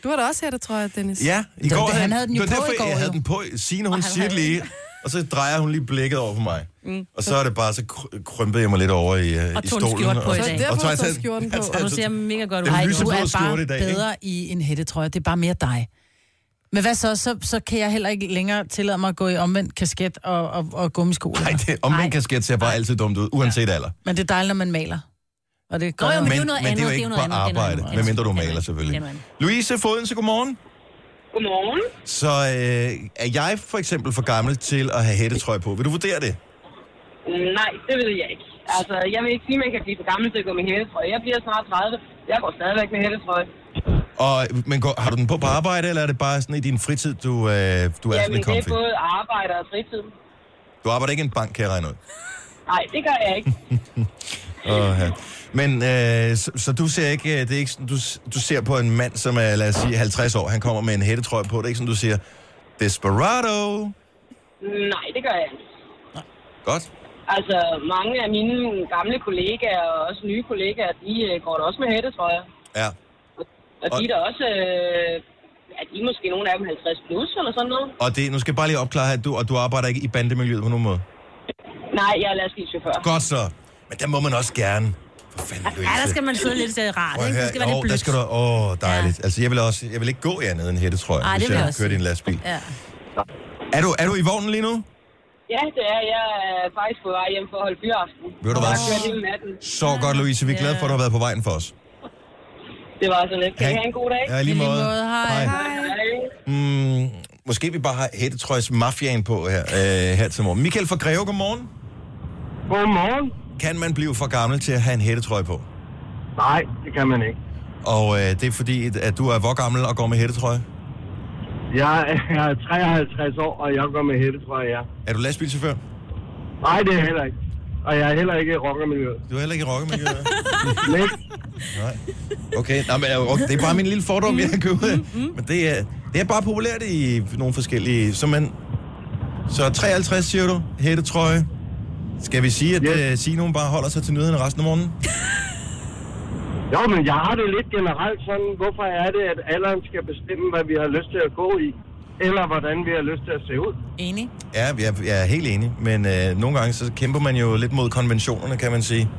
Du har da også hættet, tror jeg, Dennis. Ja, i går det- han havde den jo det var på derfor, i går, jeg havde jo. den på. Signe, hun siger lige, og så drejer hun lige blikket over på mig. Mm. Og så er det bare, så kry- krympede jeg mig lidt over i, uh, i tog en stolen. skjort på i Så dag. er og du jeg tager taget- skjorten på. Og du ser mega godt ud. Ej, du er bare i dag, ikke? bedre i en hættetrøje. Det er bare mere dig. Men hvad så? så? Så kan jeg heller ikke længere tillade mig at gå i omvendt kasket og, og, og gummisko. Nej, det omvendt kasket ser bare altid dumt ud, uanset alder. Men det er dejligt, når man maler. Og Og det Nå, gør jo, men det er jo Men, noget men det er jo andet, ikke det på er andet, er arbejde, andet. medmindre du er maler selvfølgelig. andet. Er Louise Fodense, godmorgen. Godmorgen. Så øh, er jeg for eksempel for gammel til at have hættetrøje på? Vil du vurdere det? Nej, det ved jeg ikke. Altså, jeg vil ikke sige, at man kan blive for gammel til at gå med hættetrøje. Jeg bliver snart 30. Jeg går stadigvæk med hættetrøje. Og, men går, har du den på på arbejde, eller er det bare sådan i din fritid, du, øh, du er Jamen, sådan det comfy? er både arbejde og fritid. Du arbejder ikke i en bank, kan jeg regne ud. Nej, det gør jeg ikke. Oh, ja. Men øh, så, så du ser ikke, øh, det er ikke sådan, du, du ser på en mand, som er, lad os sige, 50 år, han kommer med en hættetrøje på, det er ikke sådan, du siger, Desperado. Nej, det gør jeg ikke. Godt. Altså, mange af mine gamle kollegaer og også nye kollegaer, de øh, går da også med hættetrøjer. Ja. Og de er da også... Øh, ja, de er måske nogle af dem 50 plus eller sådan noget. Og det, nu skal jeg bare lige opklare, at du, og du arbejder ikke i bandemiljøet på nogen måde. Nej, jeg er lastbilchauffør. Godt så. Men der må man også gerne. For fanden, Louise. Ja, der skal man sidde lidt øh, rart, ikke? Det skal være Jo, lidt der blødt. skal du... Åh, oh, dejligt. Ja. Altså, jeg vil også... Jeg vil ikke gå i andet end hættetrøje, Ej, det hvis vil jeg jeg også kører i en sige. lastbil. Ja. Er du, er du i vognen lige nu? Ja, det er jeg er faktisk på vej hjem for at holde fyraften. Ved du hvad? Jeg. Så godt, Louise. Vi er glade for, at du har været på vejen for os. Det var så lidt. Kan I Ha- have en god dag? Ja, lige måde. Hej. Hej. Mm, måske vi bare har hættetrøjes mafiaen på her, øh, her til morgen. Michael fra Greve, godmorgen. Godmorgen. Kan man blive for gammel til at have en hættetrøje på? Nej, det kan man ikke. Og øh, det er fordi, at du er hvor gammel og går med hættetrøje? Jeg er 53 år, og jeg går med hættetrøje, ja. Er du lastbilchauffør? Nej, det er jeg heller ikke. Og jeg er heller ikke i rockermiljøet. Du er heller ikke i rockemiljøet? Nej. Nej. Okay, Nå, men, øh, okay, det er bare min lille fordom, jeg af. Men det er, det er bare populært i nogle forskellige... Så, man, så 53, siger du, hættetrøje. Skal vi sige, at yes. uh, hun bare holder sig til nyhederne resten af morgenen? Jo, men jeg har det lidt generelt sådan, hvorfor er det, at alderen skal bestemme, hvad vi har lyst til at gå i? Eller hvordan vi har lyst til at se ud? Enig. Ja, jeg, jeg er helt enig. Men øh, nogle gange så kæmper man jo lidt mod konventionerne, kan man sige.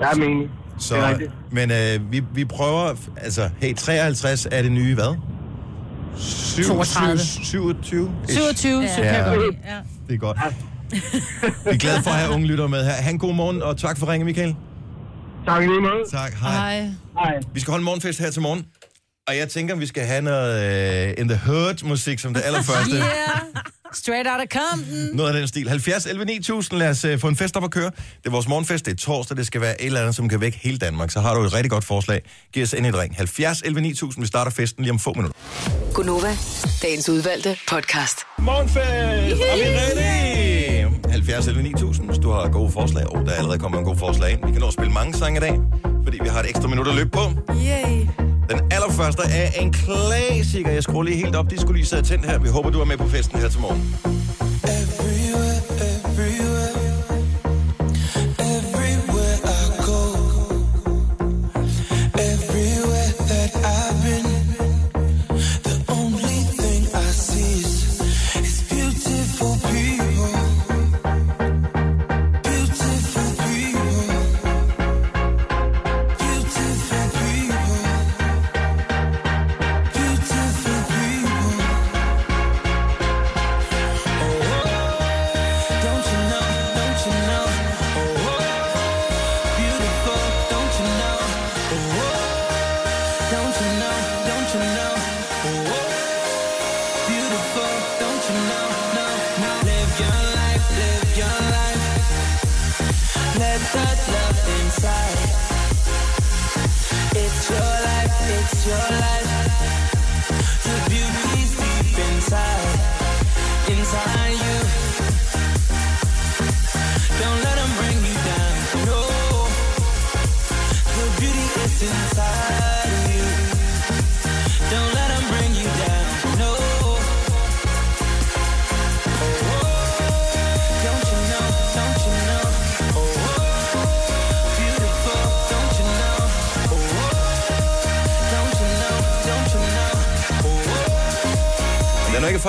Jeg er menig. Så, Det er rigtigt. men øh, vi, vi prøver... Altså, hey, 53 er det nye hvad? 32. 27? 27, så kan Ja. Ja. Det er godt. Vi er glade for at have unge lyttere med her. Ha' en god morgen, og tak for ringen, Michael. Tak lige måde. Tak, hej. Hej. Hej. Vi skal holde morgenfest her til morgen. Og jeg tænker, vi skal have noget uh, In The Hood-musik som det allerførste. Yeah. Straight out of Compton. Noget af den stil. 70 11 9000, lad os uh, få en fest op at køre. Det er vores morgenfest, det er torsdag, det skal være et eller andet, som kan vække hele Danmark. Så har du et rigtig godt forslag. Giv os ind et ring. 70 11 9000, vi starter festen lige om få minutter. Gunova, dagens udvalgte podcast. Morgenfest! Er vi ready? 70 11 9000, hvis du har gode forslag. Og oh, der er allerede kommet en god forslag ind. Vi kan nå at spille mange sange i dag, fordi vi har et ekstra minut at løbe på. Yay. Den allerførste er en klassiker. Jeg skruer lige helt op. De skulle lige sidde tændt her. Vi håber, du er med på festen her til morgen.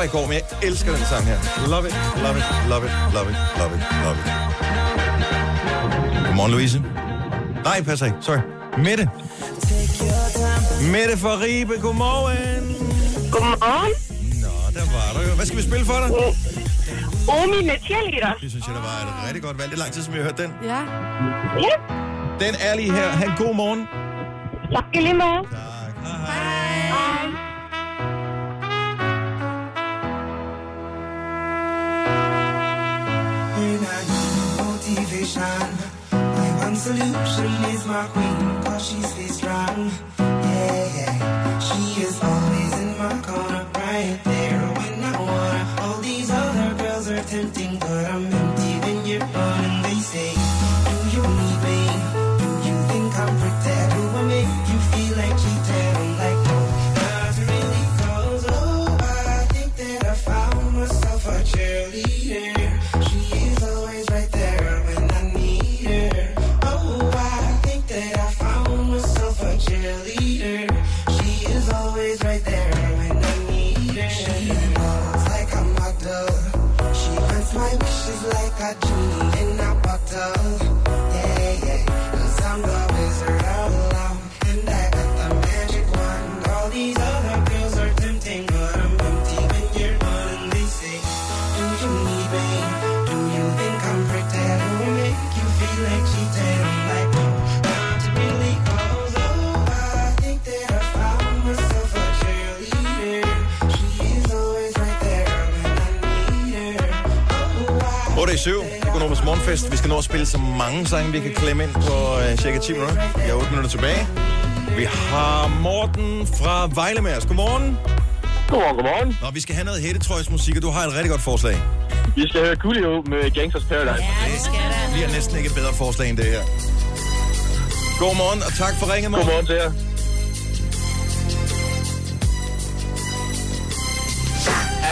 Fra i går, men jeg elsker den sang her. Love it, love it, love it, love it, love it, love it. Godmorgen, Louise. Nej, passer ikke. Sorry. Mette. Mette fra Ribe, godmorgen. Godmorgen. Nå, der var du jo. Hvad skal vi spille for dig? Omi med cheerleader. Det synes jeg, der var et rigtig godt valg. Det er lang tid, som jeg har hørt den. Ja. Ja. Den er lige her. Ha' en god morgen. Tak i lige måde. My one solution is my queen, cause she stays strong. Yeah, yeah. She is always in my corner, right Morgenfest. Vi skal nå at spille så mange sange, vi kan klemme ind på uh, cirka 10 minutter. Vi har 8 minutter tilbage. Vi har Morten fra Vejle med os. Godmorgen. Godmorgen, godmorgen. Og vi skal have noget hættetrøjsmusik, og du har et rigtig godt forslag. Vi skal høre Coolio med Gangsters Paradise. Det bliver næsten ikke et bedre forslag end det her. Godmorgen, og tak for ringet, Morten. Godmorgen til jer.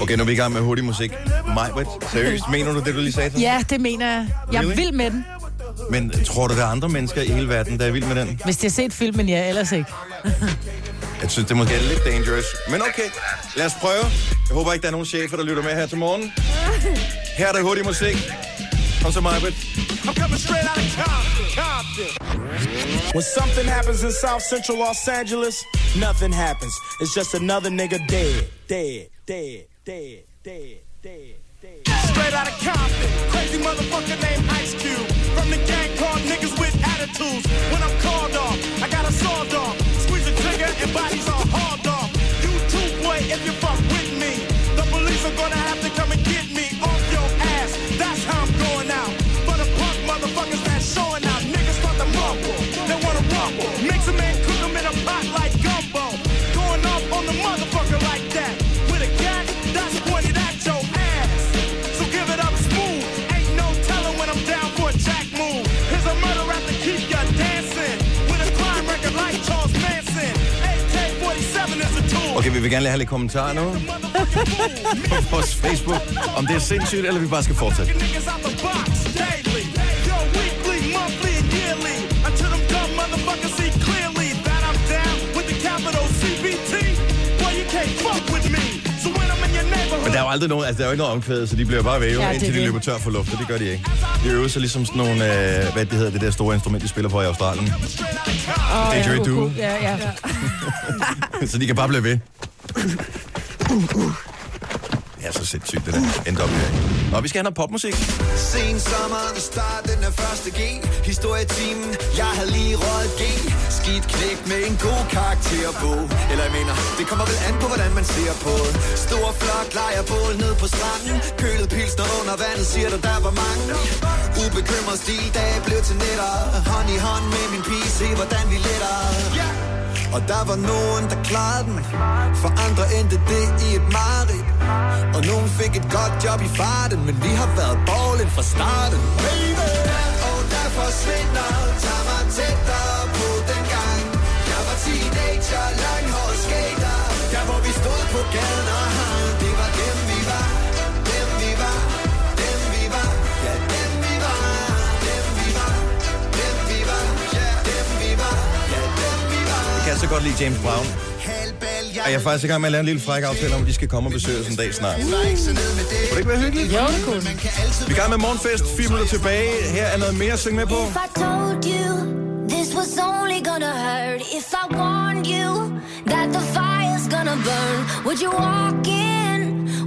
Okay, nu er vi i gang med hurtig musik. Majbrit, seriøst, mener du det, du lige sagde? Ja, det mener jeg. Jeg er vild med den. Men tror du, der er andre mennesker i hele verden, der er vild med den? Hvis de har set filmen, ja, ellers ikke. Jeg synes, det måske er lidt dangerous. Men okay, lad os prøve. Jeg håber ikke, der er nogen chefer, der lytter med her til morgen. Her er der hurtig musik. Kom så, Majbrit. I'm coming straight out of Compton, Compton. When something happens in South Central Los Angeles, nothing happens. It's just another nigga dead, dead, dead, dead, dead, dead, dead. Straight out of Compton, crazy motherfucker named Ice Cube. From the gang called niggas with attitudes. When I'm called off, I got a sawed off. Squeeze the trigger and bodies are hauled off. You too, boy, if you fuck with me. The police are gonna have to come Okay, vi vil gerne have lidt kommentarer nu på vores Facebook, om det er sindssygt, eller vi bare skal fortsætte. Men der er jo aldrig nogen, altså der er jo ikke noget omkvædet, så de bliver bare ved, Ja, ja, det er indtil de det. løber tør for luft, og det gør de ikke. De øver sig ligesom sådan nogle, øh, hvad det hedder, det der store instrument, de spiller på i Australien. Oh, Didgeridoo. Ja, ja. så de kan bare blive ved. Det er så sindssygt, det der NWA. Og vi skal have noget popmusik. Sen sommer, starten af første G. Historietimen, jeg havde lige røget G. Skidt knæk med en god karakter på. Eller jeg mener, det kommer vel an på, hvordan man ser på. Stor flok lejrbål ned på stranden. Kølet pilsner under vandet, siger du, der var mange. Ubekymret stil, da jeg blev til netter Hånd i hånd med min pige, se hvordan vi letter og der var nogen, der klarede den. For andre endte det i et mareridt. Og nogen fik et godt job i farten Men vi har været bowling fra starten. Baby, og der forsvinder Tag mig tættere på den gang Jeg var teenager, langhåret skater. Der hvor vi stod på gaden. Kan så godt lide James Brown. Og jeg er faktisk i gang med at lave en lille fræk aftale om, at de skal komme og besøge os en dag snart. Kunne det ikke være hyggeligt? Jo, det kunne. Vi er i gang med morgenfest. 4 minutter tilbage. Her er noget mere at synge med på. If I told you this was only gonna hurt, if I warned you that the fire's gonna burn, would you walk in?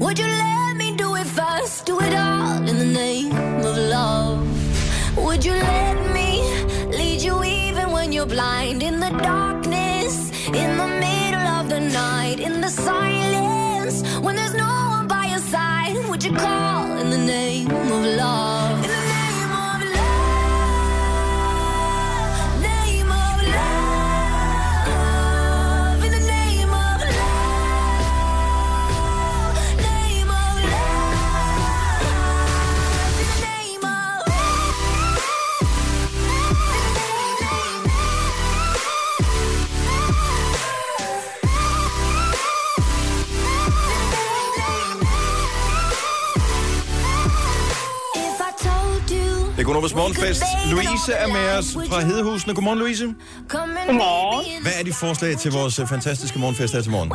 Would you let me do it first? Do it all in the name of love. Would you let me lead you even when you're blind in the darkness, silence when there's no one by your side? Would you call in the name of love? You morgenfest. Louise er med os fra Hedehusene. Godmorgen, Louise. Godmorgen. Hvad er dit forslag til vores fantastiske morgenfest her til morgen?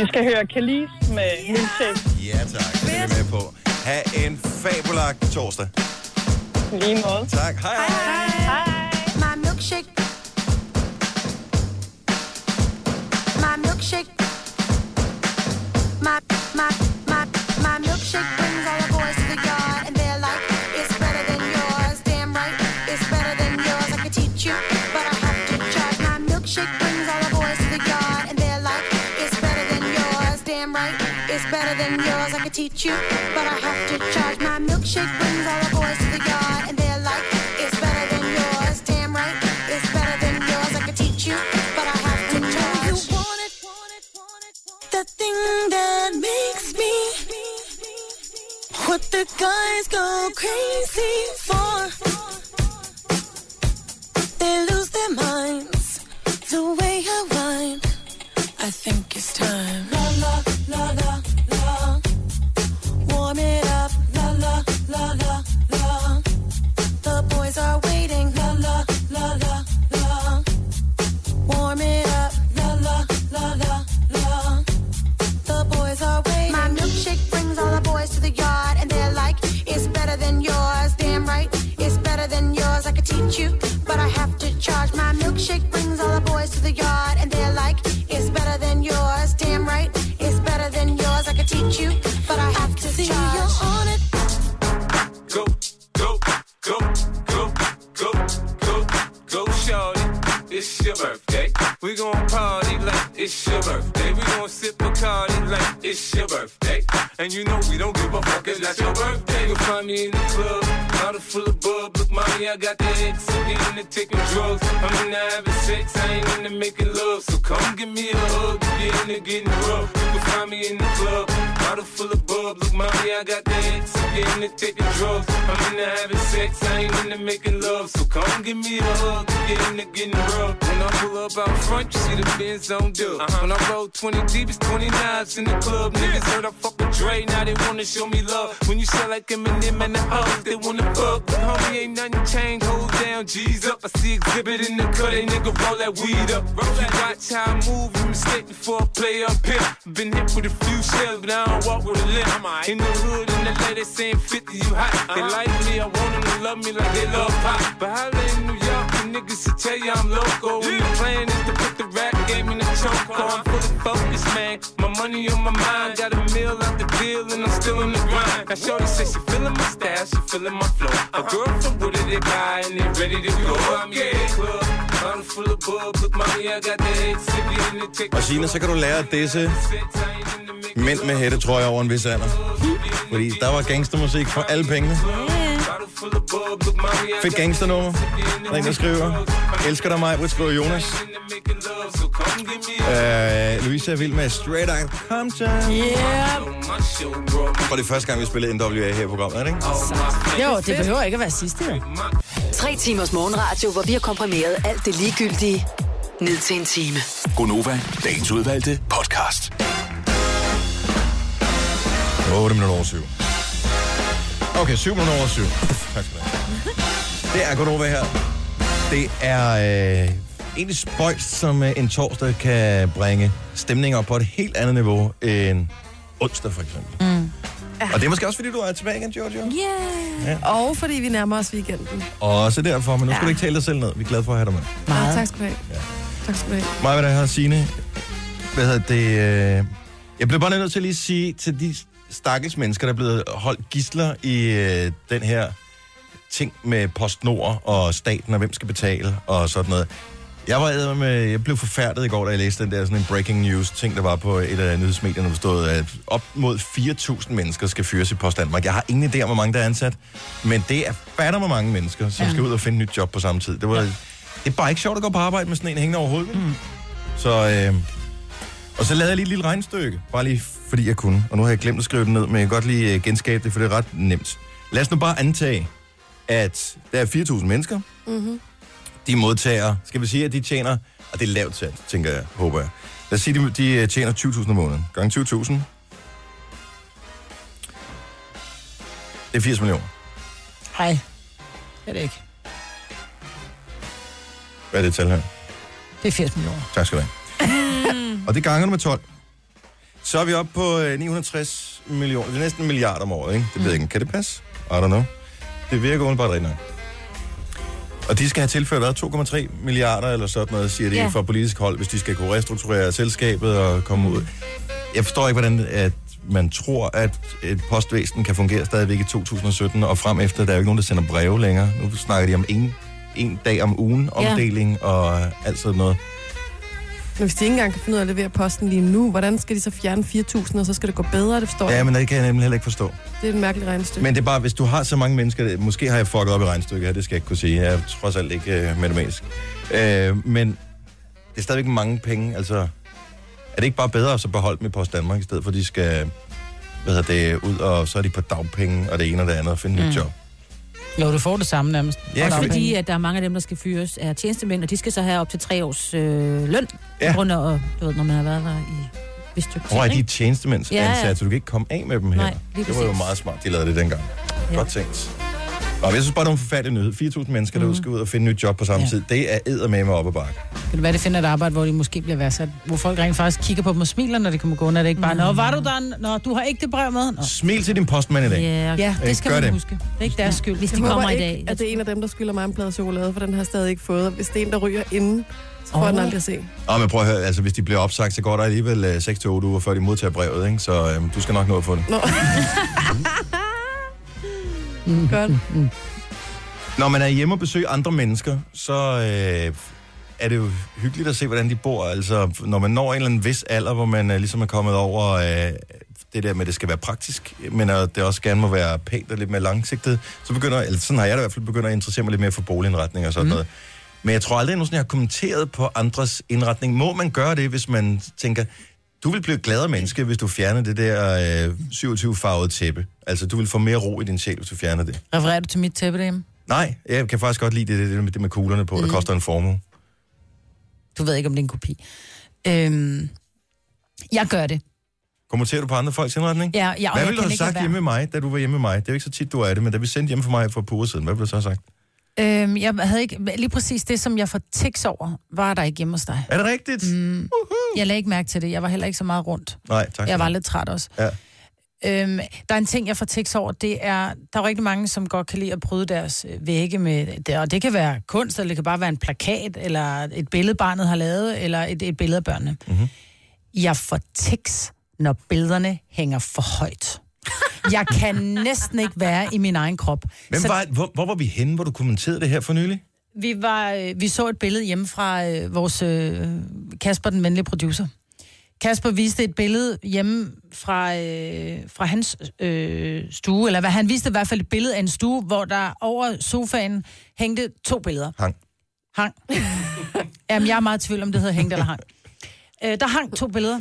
Vi skal høre Kalis med Milkshake. Ja, tak. Det er vi med på. Ha' en fabelagt torsdag. Lige måde. Tak. Hej. Hej. My milkshake. My milkshake. My, my, my teach you, but I have to charge. My milkshake brings all the boys to the yard and they're like, it's better than yours. Damn right, it's better than yours. I could teach you, but I have to charge. You want it, the thing that makes me what the guys go crazy for. They lose their minds the way I whine. I think it's time. La la la la. You, but I have to charge. My milkshake brings all the boys to the yard, and they're it's your birthday. We gon' sip Bacardi like it's your birthday. And you know we don't give a fuck, it's not your birthday. You'll find me in the club, bottle full of bub. Look, mommy, I got the X. I'm into taking drugs. I'm in into having sex, I ain't into making love. So come give me a hug, get into getting rough. You can find me in the bub. Look, mommy, I got the X. I'm into taking drugs. I'm into having sex, I ain't into making love. So come give me a hug, get into getting rough. When I pull up out front, you see the Benz on dub. Uh-huh. When I roll 20 deep, it's 20 knives in the club. Niggas heard I fuck with now they wanna show me love. When you sell like Eminem and the hoes, they wanna fuck. Homie, ain't nothing changed, hold down, G's up. I see exhibit in the cut, they nigga roll that weed up. Roll that watch how I move, you mistake before I play up here. Been hit with a few shells, but I don't walk with a limp. In the hood, in the lady saying 50, you hot. They uh-huh. like me, I want them to love me like they love pop. But holla in New York, niggas to tell you I'm local. And the plan is to put the rap game in the choke. I'm fully focused, man. My money on my mind, got a meal out the deal, and I'm still on the grind. Now Shorty says she feeling my style, she feeling my flow. A girl from Wooded, they buy and they ready to go. I'm in the club, bottle full of bub. Look, mommy, I got the head sippy in the tick. Og Signe, så kan du lære at disse mænd med hætte, tror jeg, over en vis alder. Fordi der var gangstermusik for alle pengene. Fedt gangsternummer. Der er en, der skriver. Elsker dig mig, Britt skriver Jonas. Uh, Louise er vild med Straight Out Compton. Yeah. For det er første gang, vi spillede NWA her i programmet, er det ikke? Jo, det behøver ikke at være sidste, jo. Tre timers morgenradio, hvor vi har komprimeret alt det ligegyldige ned til en time. Gonova, dagens udvalgte podcast. 8 minutter over 7. Okay, 7 minutter over 7. Tak skal du have. Det er Godova her. Det er øh, egentlig spøjst, som øh, en torsdag kan bringe stemninger op på et helt andet niveau end onsdag for eksempel. Mm. Og det er måske også, fordi du er tilbage igen, Giorgio. Yeah. Ja. Og fordi vi nærmer os weekenden. Også derfor, men nu skal Ja. du ikke tale dig selv ned. Vi er glade for at have dig med. Meget. Ja, tak skal du have. Ja. Tak skal du have. Mig, hvad der har Signe. Hvad hedder det? Øh... Jeg bliver bare nødt til at lige sige til de stakkels mennesker, der er blevet holdt gisler i øh, den her ting med PostNord og staten, og hvem skal betale og sådan noget. Jeg var med, jeg blev forfærdet i går, da jeg læste den der sådan en breaking news ting, der var på et af nyhedsmedierne, hvor stod, at op mod 4.000 mennesker skal fyres i Post Danmark. Jeg har ingen idé om, hvor mange der er ansat, men det er fatter med mange mennesker, som Ja. skal ud og finde nyt job på samme tid. Det, var, det er bare ikke sjovt at gå på arbejde med sådan en hængende over hovedet. Mm. Så, øh, og så lavede jeg lige et lille regnstykke, bare lige fordi jeg kunne. Og nu har jeg glemt at skrive det ned, men jeg kan godt lige øh, genskabe det, for det er ret nemt. Lad os nu bare antage, at der er 4.000 mennesker. Mm-hmm. De modtager, skal vi sige, at de tjener, og det er lavt sat, tænker jeg, håber jeg. Lad os sige, at de, øh, tjener 20.000 om måneden. Gange 20.000. Det er 80 millioner. Nej, det er det ikke. Hvad er det tal her? Det er 80 millioner. Tak skal du have. Og det ganger du med 12. Så er vi oppe på øh, 960 millioner. Det er næsten en milliard om året, ikke? Det ved jeg ikke. Kan det passe? I don't know. Det virker umiddelbart rigtigt nok. Og de skal have tilført hvad, 2,3 milliarder eller sådan noget, siger de Ja. fra politisk hold, hvis de skal kunne restrukturere selskabet og komme ud. Jeg forstår ikke, hvordan at man tror, at et postvæsen kan fungere stadigvæk i 2017 og frem efter. Der er jo ikke nogen, der sender breve længere. Nu snakker de om en, en dag om ugen Ja. omdeling og alt sådan noget. Men hvis de ikke engang kan finde ud af at levere posten lige nu, hvordan skal de så fjerne 4.000, og så skal det gå bedre? Det forstår jeg. Ja, men det kan jeg nemlig heller ikke forstå. Det er et mærkeligt regnestykke. Men det er bare, hvis du har så mange mennesker, måske har jeg fucket op i regnstykket her, det skal jeg ikke kunne sige. Jeg er trods alt ikke øh, matematisk. Øh, men det er stadigvæk mange penge, altså... Er det ikke bare bedre at så beholde dem i Post Danmark, i stedet for at de skal hvad hedder det, ud, og så er de på dagpenge, og det ene og det andet, og finde et Mm. nyt job. Jo, du får det samme nærmest. Ja, Også fordi, at der er mange af dem, der skal fyres, er tjenestemænd, og de skal så have op til tre års øh, løn, Ja. på grund af, og, du ved, når man har været der i tid. Hvor er de tjenestemænds Ja, ja. ansat, så du kan ikke komme af med dem her. Nej, lige det var jo meget smart, de lavede det dengang. Ja. Godt tænkt. Og jeg synes bare, det var en forfærdelig nyhed. 4.000 mennesker, der skal ud og finde nyt job på samme Ja. tid. Det er eddermame op ad bakke. Kan det være, det finder et arbejde, hvor de måske bliver værdsat? Hvor folk rent faktisk kigger på dem og smiler, når de kommer gående. Er det ikke bare, Nå, var du der? Nå, du har ikke det brev med? Nå. Smil til din postmand i dag. Ja, Ja, Øh, det skal gør man det. huske. Det er ikke deres skyld. Hvis de Jeg håber kommer i ikke, dag. at det er en af dem, der skylder mig en plade chokolade, for den har jeg stadig ikke fået. Og Hvis det er en, der ryger inden, så får jeg den aldrig at se. Og men prøv at høre, altså hvis de bliver opsagt, så går der alligevel øh, 6-8 uger, før de modtager brevet, ikke? Så øh, du skal nok nå at få det. Nå. Godt. Når man er hjemme og besøger andre mennesker, så øh, er det jo hyggeligt at se, hvordan de bor. Altså, når man når en eller anden vis alder, hvor man øh, ligesom er kommet over øh, det der med, at det skal være praktisk, men at det også gerne må være pænt og lidt mere langsigtet, så begynder, eller sådan har jeg da i hvert fald begyndt at interessere mig lidt mere for boligindretning og sådan mm. noget. Men jeg tror aldrig, at jeg nogensinde har kommenteret på andres indretning. Må man gøre det, hvis man tænker, du vil blive et gladere menneske, hvis du fjerner det der øh, 27-farvede tæppe. Altså, du vil få mere ro i din sjæl, hvis du fjerner det. Refererer du til mit tæppe derhjemme? Nej, jeg kan faktisk godt lide det, det, det, med, kuglerne på, mm. der koster en formue. Du ved ikke, om det er en kopi. Øhm, jeg gør det. Kommenterer du på andre folks indretning? Ja, ja, hvad jeg ville du have sagt hjemme med mig, da du var hjemme med mig? Det er jo ikke så tit, du er det, men da vi sendte hjem for mig for par uger siden, hvad ville du så have sagt? Øhm, jeg havde ikke, lige præcis det, som jeg får tiks over, var der ikke hjemme hos dig. Er det rigtigt? Mm, jeg lagde ikke mærke til det. Jeg var heller ikke så meget rundt. Nej, tak. Jeg var lidt træt også. Ja. Øhm, der er en ting, jeg får tiks over, det er, der er rigtig mange, som godt kan lide at bryde deres øh, vægge med det, og det kan være kunst, eller det kan bare være en plakat, eller et billede, barnet har lavet, eller et, et billede af børnene. Mm-hmm. Jeg får tiks, når billederne hænger for højt. Jeg kan næsten ikke være i min egen krop. Hvem Så var, hvor, hvor var vi henne, hvor du kommenterede det her for nylig? vi, var, øh, vi så et billede hjemme fra øh, vores øh, Kasper, den venlige producer. Kasper viste et billede hjemme fra, øh, fra hans øh, stue, eller hvad, han viste i hvert fald et billede af en stue, hvor der over sofaen hængte to billeder. Hang. Hang. Jamen, jeg er meget i tvivl om, det hedder hængt eller hang. Øh, der hang to billeder,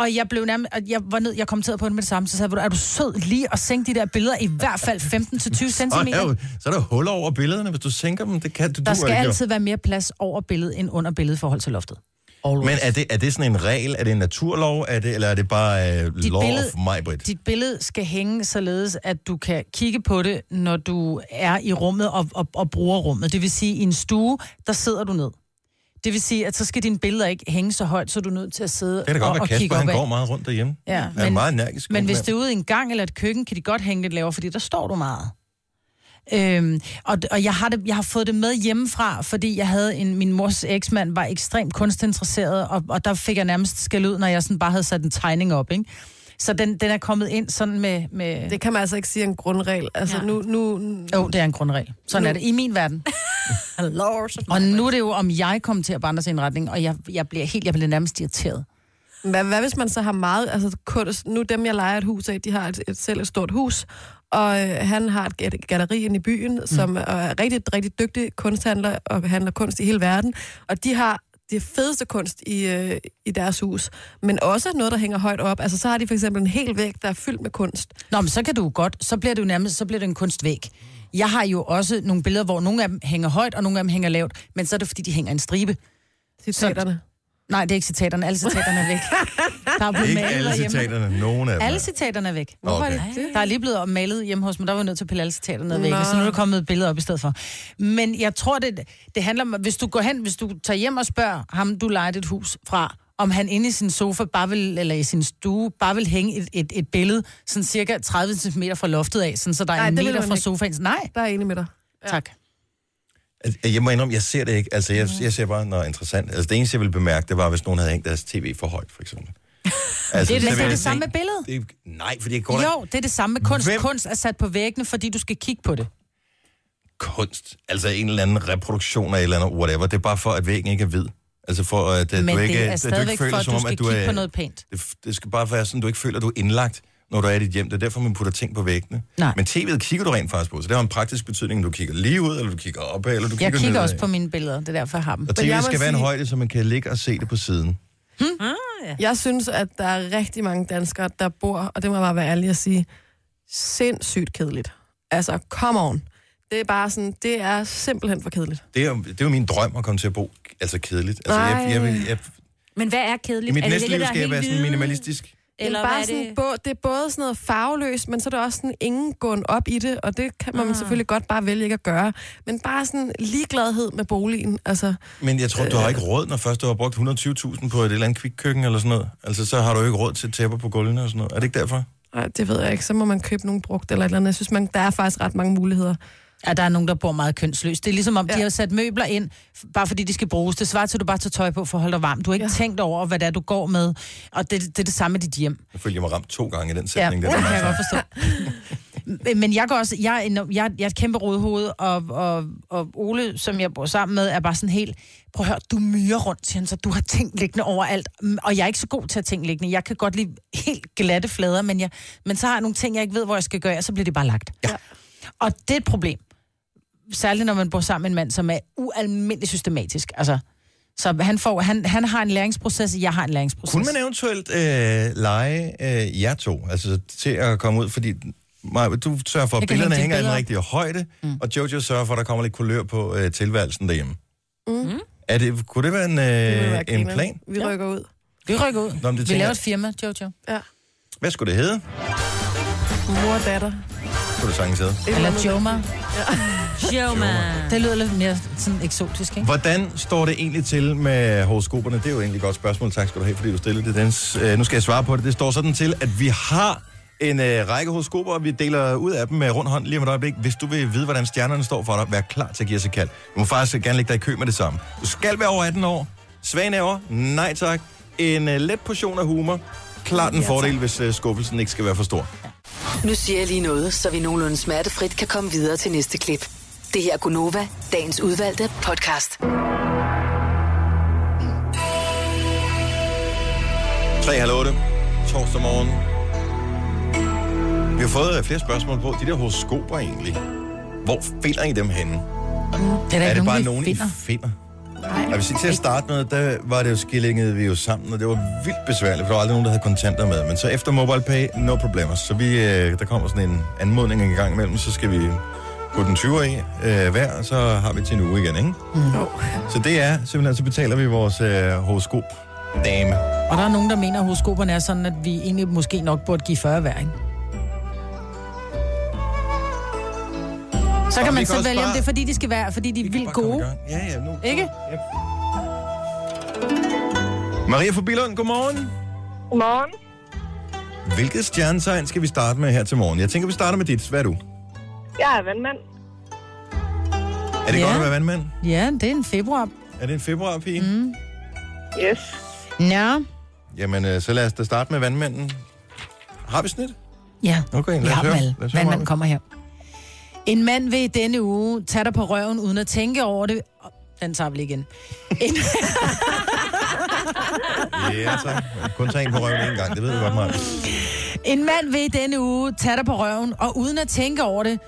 og jeg blev nærmest, og jeg var ned, jeg kommenterede på det med det samme, så sagde jeg, er du sød lige at sænke de der billeder i hvert fald 15-20 Så er, cm? så er der huller over billederne, hvis du sænker dem. Det kan du, Der du skal ikke, altid være mere plads over billedet end under billedet i forhold til loftet. Always. Men er det, er det sådan en regel? Er det en naturlov? Er det, eller er det bare uh, Dit law billede- of my Britt? Dit billede skal hænge således, at du kan kigge på det, når du er i rummet og, og, og bruger rummet. Det vil sige, i en stue, der sidder du ned. Det vil sige, at så skal dine billeder ikke hænge så højt, så du er nødt til at sidde Det kan da og, godt og være, kigge Kasper han går meget rundt derhjemme. Ja, Han er meget energisk. Men hvis det er ude i en gang eller et køkken, kan de godt hænge lidt lavere, fordi der står du meget. Øhm, og, og jeg, har det, jeg har fået det med hjemmefra, fordi jeg havde en, min mors eksmand var ekstremt kunstinteresseret, og, og der fik jeg nærmest skæld ud, når jeg sådan bare havde sat en tegning op, ikke? Så den, den er kommet ind sådan med... med... Det kan man altså ikke sige en grundregel. Altså, ja. nu, nu, Jo, det er en grundregel. Sådan Nu- er det i min verden. og nu er det jo, om jeg kommer til at bandre sig i en retning, og jeg, jeg bliver helt, jeg bliver nærmest irriteret. Hvad, hvad hvis man så har meget... Altså, kunst, nu dem, jeg leger et hus af, de har et, et, selv et stort hus, og øh, han har et gal- galleri inde i byen, som er rigtig, rigtig dygtig kunsthandler og handler kunst i hele verden. Og de har det fedeste kunst i, øh, i deres hus, men også noget, der hænger højt op. Altså, så har de for eksempel en hel væg, der er fyldt med kunst. Nå, men så kan du godt, så bliver det jo nærmest, så bliver det en kunstvæg. Jeg har jo også nogle billeder, hvor nogle af dem hænger højt, og nogle af dem hænger lavt, men så er det, fordi de hænger i en stribe. Citaterne. Nej, det er ikke citaterne. Alle citaterne er væk. Der er blevet Ikke malet alle citaterne, nogen af dem. Alle citaterne er væk. Hvorfor er det? Der er lige blevet malet hjemme hos mig, der var nødt til at pille alle citaterne væk, Nå. så nu er der kommet et billede op i stedet for. Men jeg tror, det, det handler om, hvis du går hen, hvis du tager hjem og spørger ham, du lejer et hus fra, om han inde i sin sofa, bare vil, eller i sin stue, bare vil hænge et, et, et billede, sådan cirka 30 cm fra loftet af, sådan, så der er Nej, en meter fra ikke. sofaen. Nej, Der er med dig. ja. tak. Altså, Jeg må indrømme, jeg ser det ikke. Altså, jeg, jeg ser bare noget interessant. Altså, det eneste, jeg ville bemærke, det var, hvis nogen havde hængt deres tv for højt, for eksempel. Altså, Det er det, det, er det samme med billedet. Det, nej, fordi jeg går Jo, det er det samme med kunst. Hvem- Kunst er sat på væggene, fordi du skal kigge på det. kunst. Altså en eller anden reproduktion af et eller andet, whatever. Det er bare for, at væggen ikke er hvid. Altså for, at, at Men du ikke, det er at du ikke føler, for, at som du om, skal at du kigge er... på noget pænt. Det, det skal bare være sådan, at du ikke føler, at du er indlagt, når du er i dit hjem. Det er derfor, man putter ting på væggene. Nej. Men tv'et kigger du rent faktisk på, så det har en praktisk betydning, om du kigger lige ud, eller du kigger op eller du Jeg kigger kigger nedad. også på mine billeder, det er derfor, jeg har dem. Og Men jeg tv'et skal være en sige- højde, så man kan ligge og se det på siden. Jeg synes, at der er rigtig mange danskere, der bor, og det må jeg bare være ærlig at sige, sindssygt kedeligt. Altså, come on. Det er bare sådan, det er simpelthen for kedeligt. Det er, jo- det er jo min drøm at komme til at bo altså kedeligt. Altså, jeg, jeg, vil, jeg, Men hvad er kedeligt? I mit er det næste liv der skal jeg være sådan minimalistisk. Eller det er, bare hvad er sådan, det? Bo, det er både sådan noget farveløst, men så er det også sådan ingen gåen op i det, og det kan man Ah. selvfølgelig godt bare vælge ikke at gøre. Men bare sådan ligegladhed med boligen. Altså, Men jeg tror, du har ikke råd, når først du har brugt 120.000 på et eller andet kvikkøkken eller sådan noget. Altså, så har du jo ikke råd til tæpper på gulvene og sådan noget. Er det ikke derfor? nej, det ved jeg ikke. Så må man købe nogle brugt eller et eller andet. Jeg synes, man, der er faktisk ret mange muligheder. Ja, der er nogen, der bor meget kønsløst. Det er ligesom om, ja. Ja. de har sat møbler ind, bare fordi de skal bruges. Det svarer til, at du bare tager tøj på for at holde dig varm. Du har ikke ja. Ja. tænkt over, hvad det er, du går med. Og det, det er det samme med dit hjem. Jeg føler, jeg mig ramt to gange i den Ja, sætning. det der. kan jeg godt forstå. Men jeg går også, jeg er, en, jeg, jeg er et kæmpe rådhoved, og, og, og Ole, som jeg bor sammen med, er bare sådan helt, prøv at høre, du myrer rundt, siger han, så du har ting liggende overalt, Mm, og jeg er ikke så god til at ting liggende. Jeg kan godt lide helt glatte flader, men, jeg, men så har jeg nogle ting, jeg ikke ved, hvor jeg skal gøre, og så bliver det bare lagt. Ja. Og det er et problem. Særligt når man bor sammen med en mand, som er ualmindeligt systematisk. Altså, så han, får, han, han har en læringsproces, jeg har en læringsproces. Kunne man eventuelt øh, lege øh, jer to, altså til at komme ud, fordi Maja, du sørger for, at billederne hænge hænger i den rigtige højde, mm. og Jojo sørger for, at der kommer lidt kulør på øh, tilværelsen derhjemme. Mm. Er det, kunne det være en, Det øh, være en plan? Vi rykker ud. Vi rykker ud. Nå, det Vi laver et firma, Jojo. Ja. Hvad skulle det hedde? Mor og datter. Kunne det sagtens hedde. Eller Joma. Joma. Det lyder lidt mere sådan eksotisk, ikke? Hvordan står det egentlig til med horoskoperne? Det er jo egentlig et godt spørgsmål. Tak skal du have, fordi du stillede det. Dens, øh, nu skal jeg svare på det. Det står sådan til, at vi har en øh, række horoskoper, og vi deler ud af dem med rund hånd lige om et øjeblik. Hvis du vil vide, hvordan stjernerne står for dig, vær klar til at give os et kald. Du må faktisk gerne lægge dig i kø med det samme. Du skal være over 18 år. Svagenæver? Nej tak. En øh, let portion af humor. Klart en Ja, fordel, hvis øh, skuffelsen ikke skal være for stor. Nu siger jeg lige noget, så vi nogenlunde smertefrit kan komme videre til næste klip. Det her er Gunova, dagens udvalgte podcast. 3 halv 8, torsdag morgen. Vi har fået øh, flere spørgsmål på, de der horoskoper egentlig. Hvor finder I dem henne? Det er, der er det nogen, bare nogen, finder. I finder? Nej. Hvis ikke til at starte med, der var det jo skillingede vi jo sammen, og det var vildt besværligt, for der var aldrig nogen, der havde kontanter med. Men så efter MobilePay, no problemer. Så vi, øh, der kommer sådan en anmodning en gang imellem, så skal vi putte en 20 i øh, hver, og så har vi til en uge igen, ikke? Mm. Så det er simpelthen, så betaler vi vores øh, horoskop dame. Og der er nogen, der mener, at horoskoperne er sådan, at vi egentlig måske nok burde give 40 hver, ikke? Så kan vi man så vælge, om det er, fordi de skal være, fordi de er vildt gode. Ja, ja, nu. Ikke? Maria fra Bilund, godmorgen. Godmorgen. Hvilket stjernetegn skal vi starte med her til morgen? Jeg tænker, vi starter med dit. Hvad er du? Jeg er vandmand. Er det Ja. godt at være vandmand? Ja, det er en februar. Er det en februarpige? Mm. Yes. Ja. Jamen, øh, så lad os da starte med vandmanden. Har vi snit? Ja, Okay, lad vi os har høre. dem alle. Lad os høre, Vandmanden kommer her. En mand vil i denne uge tage dig på røven, uden at tænke over det. Åh, Den tager vi lige igen. En, Ja, tak. Kun tage en på røven en gang, det ved du godt, Maja. en mand vil i denne uge tage dig på røven, og uden at tænke over det,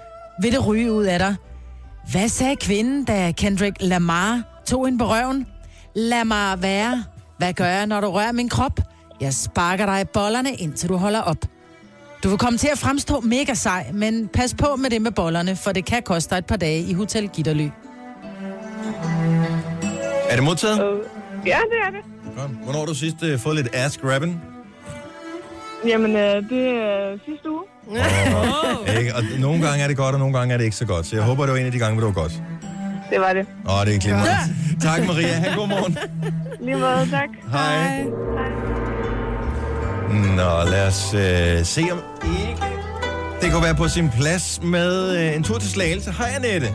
vil det ryge ud af dig. Hvad sagde kvinden, da Kendrick Lamar tog hende på røven? Lad mig være. Hvad gør jeg, når du rører min krop? Jeg sparker dig i bollerne, indtil du holder op. Du vil komme til at fremstå mega sej, men pas på med det med bollerne, for det kan koste dig et par dage i Hotel Gitterly. Er det modtaget? Ja, det er det. Godt. Hvornår har du sidst uh, fået lidt ass grabbing? Jamen, øh, det er sidste uge. Ikke? Og nogle gange er det godt, og nogle gange er det ikke så godt. Så jeg håber, det var en af de gange, hvor det var godt. Det var det. Åh, det er glimrende. Tak, Maria. Ha' god morgen. Lige måde, tak. Hej. Nå, lad os øh, se om ikke... Det kunne være på sin plads med øh, en tur til Slagelse. Hej, Annette.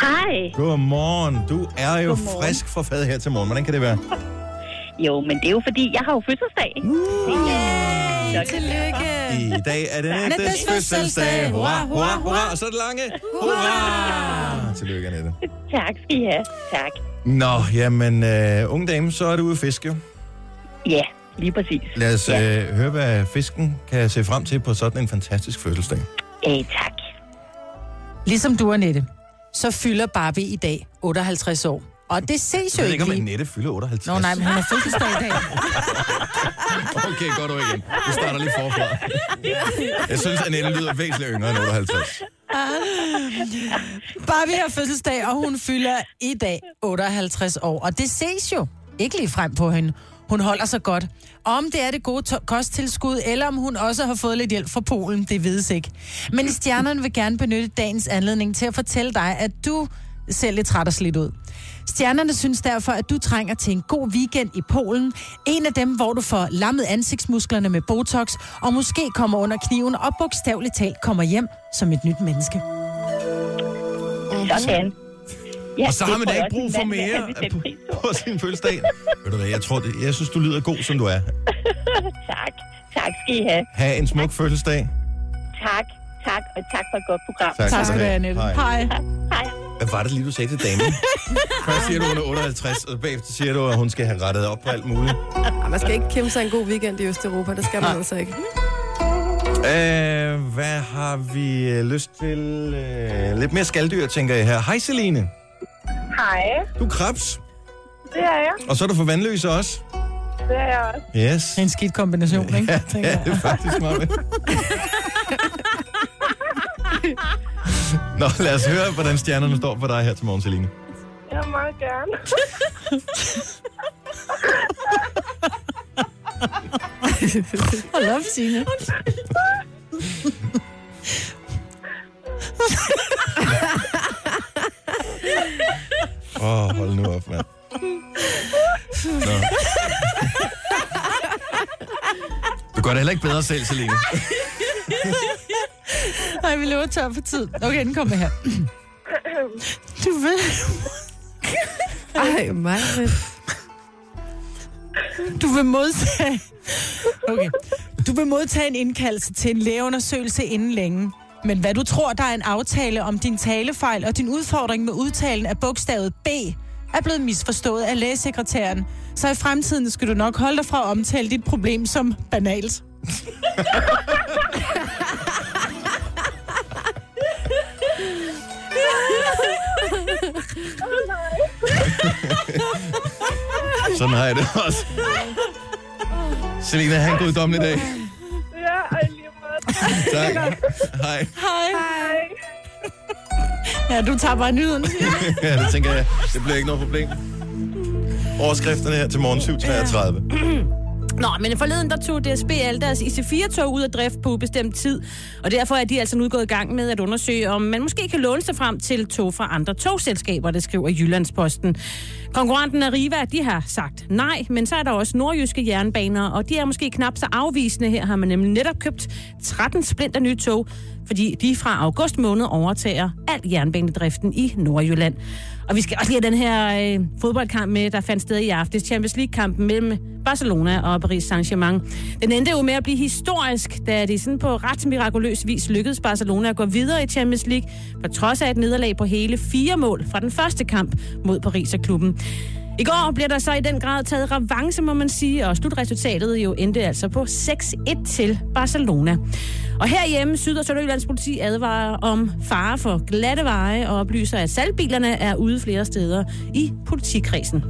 Hej. Godmorgen. Du er jo Godmorgen. frisk for fad her til morgen. Hvordan kan det være? Jo, men det er jo fordi, jeg har jo fødselsdag. Yay! Tillykke. I dag er det Annettes fødselsdag. Hurra, hurra, hurra. Og så er det lange. Hurra. Tillykke, Annette. Tak skal I have. Tak. Nå, jamen, øh, unge dame, så er du ude at fiske jo. Ja, lige præcis. Lad os øh, høre, hvad fisken kan se frem til på sådan en fantastisk fødselsdag. Øh, tak. Ligesom du, Annette, så fylder Barbie i dag 58 år. Og det ses Jeg jo ved ikke ikke, om. Annette fylder 58. Nå nej, men han har fødselsdag i dag. Okay, godt du igen. Vi starter lige forfra. Jeg synes, Annette lyder væsentligt yngre end 58. Barbie har fødselsdag, og hun fylder i dag 58 år. Og det ses jo ikke lige frem på hende. Hun holder sig godt. Om det er det gode kosttilskud, eller om hun også har fået lidt hjælp fra Polen, det vides ikke. Men stjernerne vil gerne benytte dagens anledning til at fortælle dig, at du ser lidt træt og slidt ud. Stjernerne synes derfor, at du trænger til en god weekend i Polen. En af dem, hvor du får lammet ansigtsmusklerne med Botox, og måske kommer under kniven og bogstaveligt talt kommer hjem som et nyt menneske. Sådan. Ja, Og så har man da jeg ikke brug for mere på. på sin fødselsdag. Ved du hvad, jeg, tror det, jeg synes, du lyder god, som du er. tak. Tak skal I have. Ha' en smuk fødselsdag. Tak. Tak, og tak for et godt program. Tak Tak skal du have, Annette. Hej. Hej. Hej. Hvad var det lige, du sagde til damen? Først siger du, hun er 58, og bagefter siger du, at hun skal have rettet op på alt muligt. Man skal ikke kæmpe sig en god weekend i Østeuropa. Det skal man altså ikke. Øh, hvad har vi øh, lyst til? Øh, lidt mere skalddyr, tænker jeg her. Hej, Celine. Hej. Du er krebs, Det er jeg. og så er du for vandløse også. Det er jeg også. Yes. En skidt kombination, ikke? Ja, det er det faktisk, Marve. Nå, lad os høre, hvordan stjernerne står for dig her til morgen, Celine. Jeg vil meget gerne. Hold op, Signe. Åh, oh, hold nu op, mand. Nå. Du gør det heller ikke bedre selv, Celine. Nej, vi løber tør for tid. Okay, den kommer her. Du vil... Ej, mig. Du vil modtage... Okay. Du vil modtage en indkaldelse til en lægeundersøgelse inden længe. Men hvad du tror, der er en aftale om din talefejl og din udfordring med udtalen af bogstavet B, er blevet misforstået af lægesekretæren. Så i fremtiden skal du nok holde dig fra at omtale dit problem som banalt. Sådan har jeg det også. Selina, have en god dommelig dag. Ja, ej, lige meget. Tak. Hej. Hej. Hej. Ja, du tager bare nyheden. ja, det tænker jeg. Det bliver ikke noget problem. Overskrifterne her til morgen 7.33. Nå, men forleden der tog DSB alle deres IC4-tog ud af drift på ubestemt tid, og derfor er de altså nu gået i gang med at undersøge, om man måske kan låne sig frem til tog fra andre togselskaber, det skriver Jyllandsposten. Konkurrenten Arriva, de har sagt nej, men så er der også nordjyske jernbaner, og de er måske knap så afvisende. Her har man nemlig netop købt 13 splinter nye tog, fordi de fra august måned overtager al jernbanedriften i Nordjylland. Og vi skal også lige have den her øh, fodboldkamp med, der fandt sted i aften. Champions League-kampen mellem Barcelona og Paris Saint-Germain. Den endte jo med at blive historisk, da det sådan på ret mirakuløs vis lykkedes Barcelona at gå videre i Champions League, på trods af et nederlag på hele fire mål fra den første kamp mod Paris og klubben. I går bliver der så i den grad taget revanche, må man sige, og slutresultatet jo endte altså på 6-1 til Barcelona. Og herhjemme, Syd- og Sønderjyllands politi advarer om fare for glatte veje og oplyser, at salgbilerne er ude flere steder i politikredsen.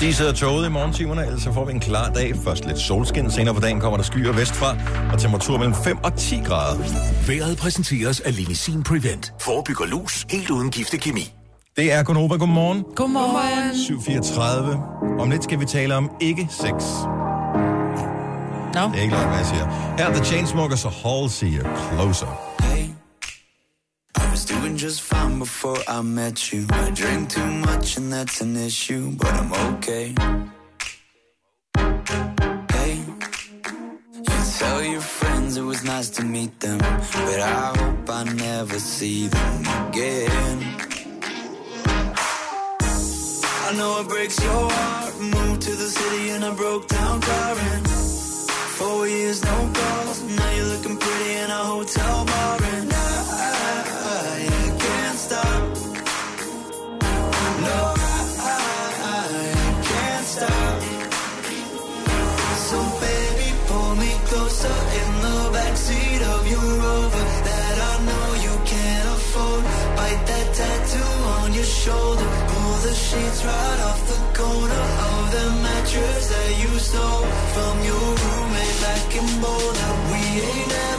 De sidder toget i morgentimerne, ellers så får vi en klar dag. Først lidt solskin, senere på dagen kommer der skyer vestfra, og temperatur mellem 5 og 10 grader. Vejret præsenteres af Linisin Prevent. Forebygger lus helt uden giftig kemi. Det er Gunova. Godmorgen. Godmorgen. 7.34. Om lidt skal vi tale om ikke-sex. Nå. Det er ikke langt, hvad jeg siger. Her er The Chainsmokers og Halsey Closer. I was doing just fine before I met you. I drink too much and that's an issue, but I'm okay. Hey, you tell your friends it was nice to meet them, but I hope I never see them again. I know it breaks your heart. Moved to the city and I broke down sheets right off the corner of the mattress that you stole from your roommate back in Boulder. We ain't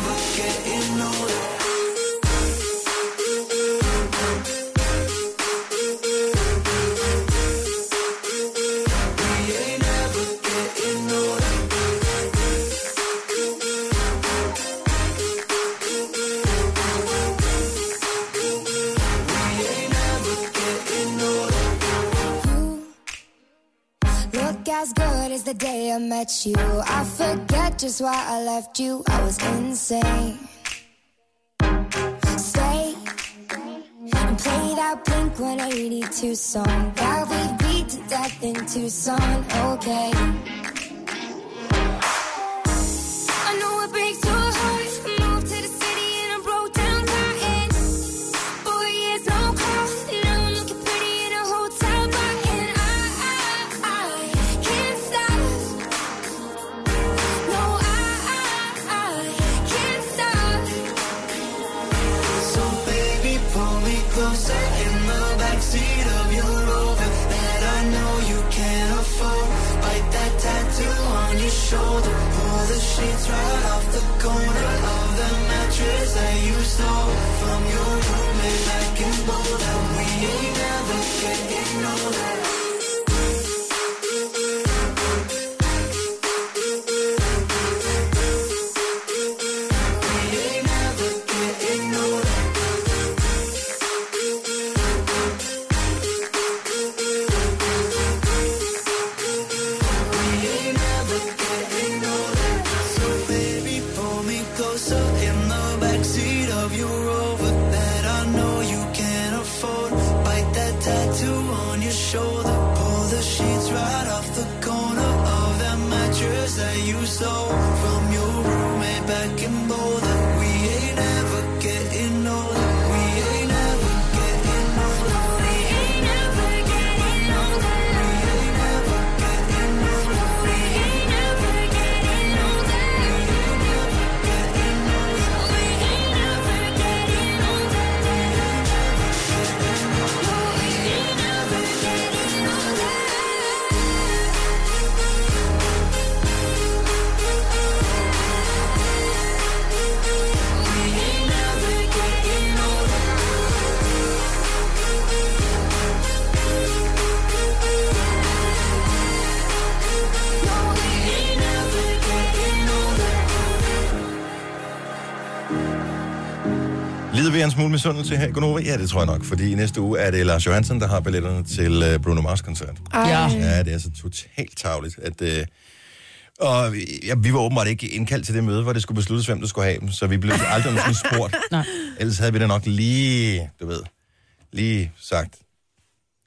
the day I met you. I forget just why I left you. I was insane. Stay and play that Blink 182 song that we beat to death in Tucson. Okay. Vi en smule misundelse her i Gonova? Ja, det tror jeg nok, fordi i næste uge er det Lars Johansen, der har billetterne til øh, Bruno Mars-koncert. Ja. Ja, det er så totalt tavligt, at... Øh, og ja, vi var åbenbart ikke indkaldt til det møde, hvor det skulle besluttes, hvem der skulle have dem, så vi blev aldrig nogensinde spurgt. Nej. Ellers havde vi da nok lige, du ved, lige sagt.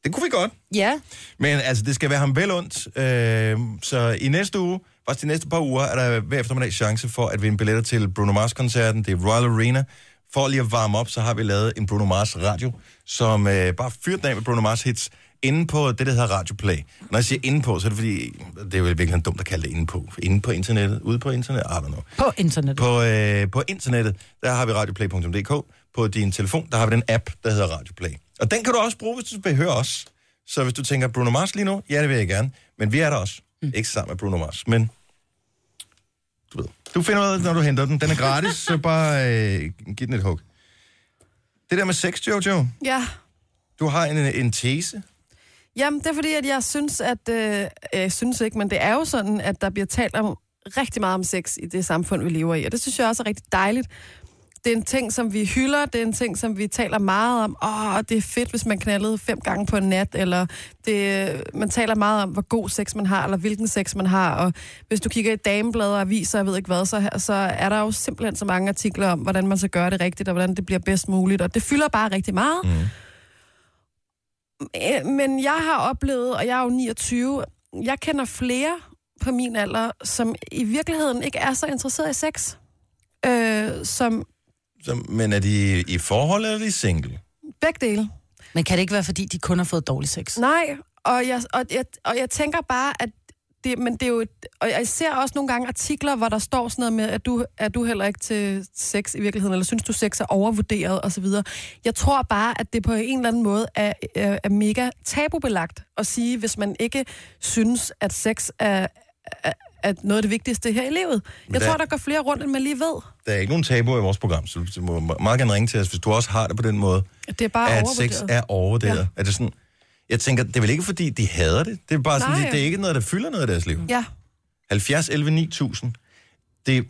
Det kunne vi godt. Ja. Men altså, det skal være ham vel ondt. Øh, så i næste uge, faktisk de næste par uger, er der hver eftermiddag chance for at vinde billetter til Bruno Mars-koncerten. Det er Royal Arena. For lige at varme op, så har vi lavet en Bruno Mars radio, som øh, bare fyrt den af med Bruno Mars hits inde på det, der hedder Radio Play. Når jeg siger inde på, så er det fordi, det er jo virkelig dumt at kalde det inde på. Inde på internettet, ude på internettet, I don't know. På internettet. På, øh, på internettet, der har vi radioplay.dk. På din telefon, der har vi den app, der hedder Radio Play. Og den kan du også bruge, hvis du høre os. Så hvis du tænker Bruno Mars lige nu, ja, det vil jeg gerne. Men vi er der også. Mm. Ikke sammen med Bruno Mars, men du ved. Du finder ud af, når du henter den. Den er gratis, så bare øh, giv den et hug. Det der med sex, Jojo. Ja. Du har en, en tese. Jamen, det er fordi, at jeg synes, at... Øh, jeg synes ikke, men det er jo sådan, at der bliver talt om rigtig meget om sex i det samfund, vi lever i. Og det synes jeg også er rigtig dejligt. Det er en ting, som vi hylder. Det er en ting, som vi taler meget om. Åh, det er fedt, hvis man knaldede fem gange på en nat. Eller det, man taler meget om, hvor god sex man har, eller hvilken sex man har. Og hvis du kigger i dameblade og aviser, jeg ved ikke hvad, så, så er der jo simpelthen så mange artikler om, hvordan man skal gøre det rigtigt, og hvordan det bliver bedst muligt. Og det fylder bare rigtig meget. Mm. Øh, Men jeg har oplevet, og jeg er jo 29, jeg kender flere på min alder, som i virkeligheden ikke er så interesseret i sex. Øh, som Så, men er de i forhold, eller er de single? begge dele. Men kan det ikke være, fordi de kun har fået dårlig sex? Nej, og jeg, og jeg, og jeg tænker bare, at det, men det er jo, et- og jeg ser også nogle gange artikler, hvor der står sådan noget med, at du, er du heller ikke til sex i virkeligheden, eller synes du, sex er overvurderet osv. Jeg tror bare, at det på en eller anden måde er, er, er mega tabubelagt at sige, hvis man ikke synes, at sex er, er, er noget af det vigtigste her i livet. Jeg der- tror, der går flere rundt, end man lige ved. Der er ikke nogen tabuer i vores program, så du må meget gerne ringe til os, hvis du også har det på den måde, Det er bare at sex er overvurderet. Ja. Er det sådan, jeg tænker, det er vel ikke, fordi de hader det. Det er bare sådan, Nej. det, det er ikke noget, der fylder noget af deres liv. Ja. 70, 11, 9000. Det,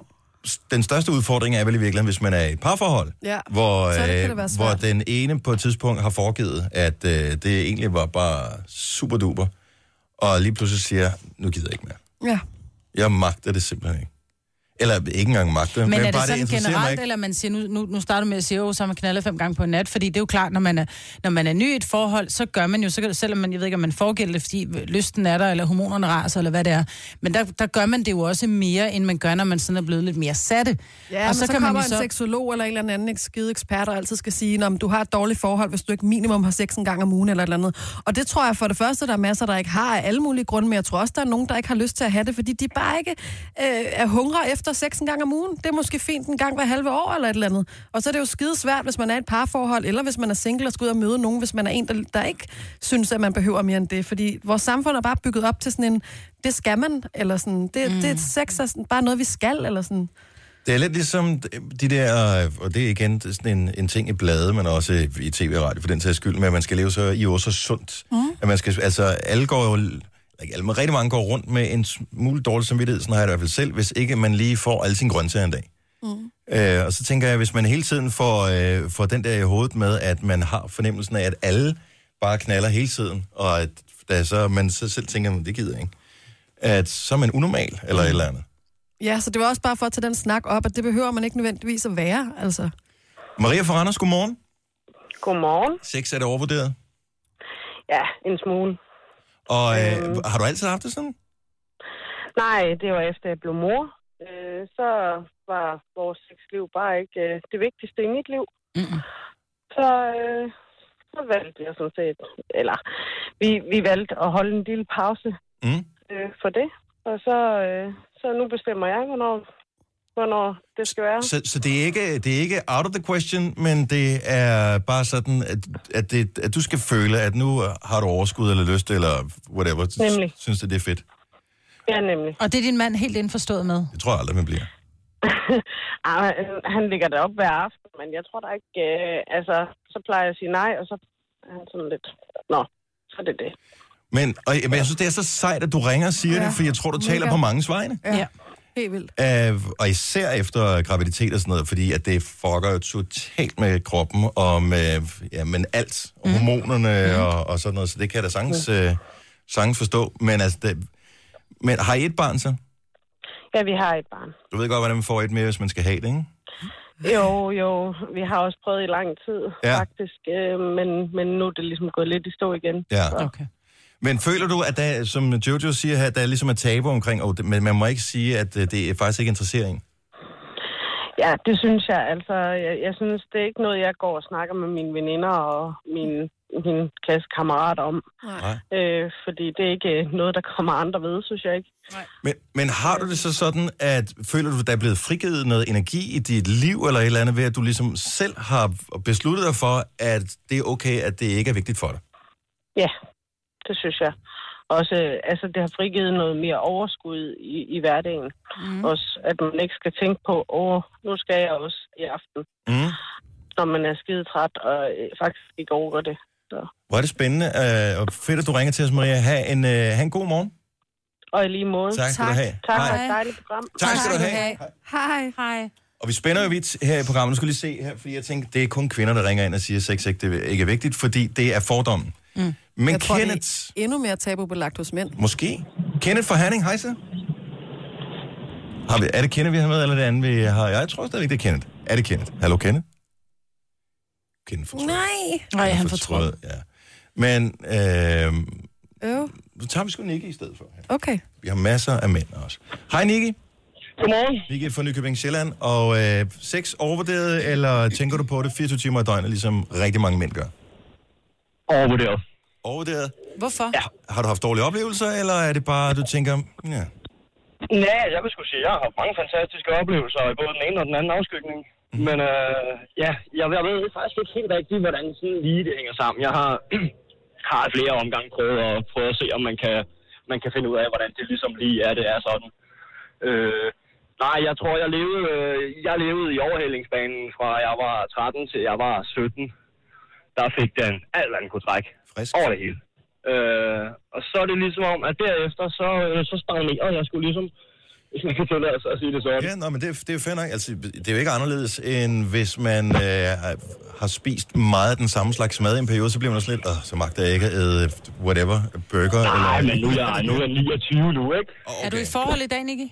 den største udfordring er vel i virkeligheden, hvis man er i et parforhold, Ja. hvor, øh, hvor den ene på et tidspunkt har foregivet, at øh, det egentlig var bare super duper, og lige pludselig siger, nu gider jeg ikke mere. Ja. Jeg magter det simpelthen ikke. Eller ikke engang magter, Men er det bare sådan mig generelt, eller man siger, nu, nu, nu starter du med at sige, at så har man knaldet fem gange på en nat, fordi det er jo klart, når man er, når man er ny i et forhold, så gør man jo, så, kan- selvom man, jeg ved ikke, om man foregælder det, fordi lysten er der, eller hormonerne raser, eller hvad det er, men der, der gør man det jo også mere, end man gør, når man sådan er blevet lidt mere satte. Ja, og så, så kommer en så... seksolog eller en eller anden skide ekspert, der altid skal sige, om du har et dårligt forhold, hvis du ikke minimum har sex en gang om ugen eller et eller andet. Og det tror jeg for det første, der er masser, der ikke har af alle mulige grunde, men jeg tror også, der er nogen, der ikke har lyst til at have det, fordi de bare ikke øh, er hungre efter sex en gang om ugen. Det er måske fint en gang hver halve år eller et eller andet. Og så er det jo skide svært, hvis man er i et parforhold, eller hvis man er single og skal ud og møde nogen, hvis man er en, der, der ikke synes, at man behøver mere end det. Fordi vores samfund er bare bygget op til sådan en, det skal man, eller sådan, det, mm. det sex er sådan, bare noget, vi skal, eller sådan. Det er lidt ligesom de der, og det er igen sådan en, en ting i blade, men også i tv og radio for den sags skyld, med at man skal leve så i år så sundt. Mm. At man skal, altså alle går jo, ikke alle, men rigtig mange går rundt med en smule dårlig samvittighed, sådan har jeg det i hvert fald selv, hvis ikke man lige får alle sine grøntsager en dag. Mm. Øh, og så tænker jeg, hvis man hele tiden får, øh, får den der i hovedet med, at man har fornemmelsen af, at alle bare knaller hele tiden, og at da så, man så selv tænker, "Men det gider jeg ikke. At så er man unormal, eller et eller andet. Ja, så det var også bare for at tage den snak op, at det behøver man ikke nødvendigvis at være, altså. Maria Foranders, godmorgen. Godmorgen. Sex er det overvurderet. Ja, en smule. Og øh, har du altid haft det sådan? Nej, det var efter jeg blev mor. Øh, så var vores sexliv bare ikke øh, det vigtigste i mit liv. Mm. Så, øh, så valgte jeg sådan set, eller vi, vi valgte at holde en lille pause mm. øh, for det. Og så, øh, så nu bestemmer jeg, hvornår, hvornår det skal være. Så, så det, er ikke, det er ikke out of the question, men det er bare sådan, at, at, det, at du skal føle, at nu har du overskud eller lyst, eller whatever. Nemlig. Synes du, det er fedt? Ja, nemlig. Og det er din mand helt indforstået med? Det tror jeg aldrig, man bliver. Øh, han ligger det op hver aften, men jeg tror da ikke... Øh, altså, så plejer jeg at sige nej, og så er han sådan lidt... Nå, så er det det. Men, og, men jeg synes, det er så sejt, at du ringer og siger ja. Ja. det, for jeg tror, du taler Mega. på mange vegne. Ja. Helt vildt. Uh, og især efter graviditet og sådan noget, fordi at det fucker jo totalt med kroppen og med ja, men alt, mm. hormonerne mm. Og, og sådan noget, så det kan jeg da sagtens, uh, sagtens forstå. Men, altså, det, men har I et barn så? Ja, vi har et barn. Du ved godt, hvordan man får et mere, hvis man skal have det, ikke? Jo, jo. Vi har også prøvet i lang tid, ja. faktisk. Øh, men, men nu er det ligesom gået lidt i stå igen. Ja. Så. Okay. Men føler du, at der, som Jojo siger her, der er ligesom et tabu omkring, og det, men man må ikke sige, at øh, det er faktisk ikke interesserer en? Ja, det synes jeg. Altså, jeg, jeg synes, det er ikke noget, jeg går og snakker med mine veninder og mine, mine klassekammerater om. Nej. Øh, fordi det er ikke noget, der kommer andre ved, synes jeg ikke. Men, men har du det så sådan, at føler du, at der er blevet frigivet noget energi i dit liv, eller et eller andet, ved at du ligesom selv har besluttet dig for, at det er okay, at det ikke er vigtigt for dig? Ja, det synes jeg. Også, altså, det har frigivet noget mere overskud i, i hverdagen. Mm. Også, at man ikke skal tænke på, åh, nu skal jeg også i aften, Mm. når man er skide træt og øh, faktisk ikke overgår det. Så. Hvor er det spændende, øh, og fedt, at du ringer til os, Maria. Ha' en, øh, ha en god morgen. Og i lige måde. Tak skal du have. Tak for et dejligt program. Tak skal du have. Hej. Hej. Og vi spænder jo vidt her i programmet. Nu skal lige se her, fordi jeg tænker, det er kun kvinder, der ringer ind og siger, at sex ikke det ikke er vigtigt, fordi det er fordommen. Mm. Men jeg tror, Kenneth, det er endnu mere tabubelagt hos mænd. måske. Kenneth fra Herning, hej så. Har vi, er det Kenneth, vi har med, eller er det andet, vi har? Jeg tror stadigvæk, det er Kenneth. Er det Kenneth? Hallo, Kenneth? Kenneth fortrød. Nej. Nej, han fortrød. Ja. Men øh, Øv. nu tager vi sgu Nicky i stedet for. Okay. Vi har masser af mænd også. Hej Nicky. Godmorgen. Nicky fra Nykøbing Sjælland. Og øh, sex overvurderet, eller tænker du på det 24 timer i døgnet, ligesom rigtig mange mænd gør? Overvurderet. Overvurderet? Hvorfor? Ja. Har du haft dårlige oplevelser, eller er det bare, du tænker, ja, Ja, jeg vil sgu sige, jeg har haft mange fantastiske oplevelser i både den ene og den anden afskygning. Mm. Men øh, ja, jeg, jeg ved faktisk ikke helt rigtigt, hvordan sådan lige det hænger sammen. Jeg har, har flere omgange prøvet at, prøvet at se, om man kan, man kan finde ud af, hvordan det ligesom lige er, det er sådan. Øh, nej, jeg tror, jeg levede, øh, jeg levede i overhældingsbanen fra jeg var 13 til jeg var 17. Der fik den alt, hvad den kunne trække. Frisk. Over det hele. Øh, og så er det ligesom om, at derefter, så, øh, så stagnerede jeg skulle ligesom, hvis man kan tillade sig at sige det sådan. Ja, nå, men det, er- det er jo fair nok. Altså, det er jo ikke anderledes, end hvis man øh, har- spist meget af den samme slags mad i en periode, så bliver man også lidt, Åh, så magter jeg ikke at æde whatever, burger. Nej, eller, men nu er jeg, nu er jeg 29 nu, ikke? Er du i forhold i dag, Nicky?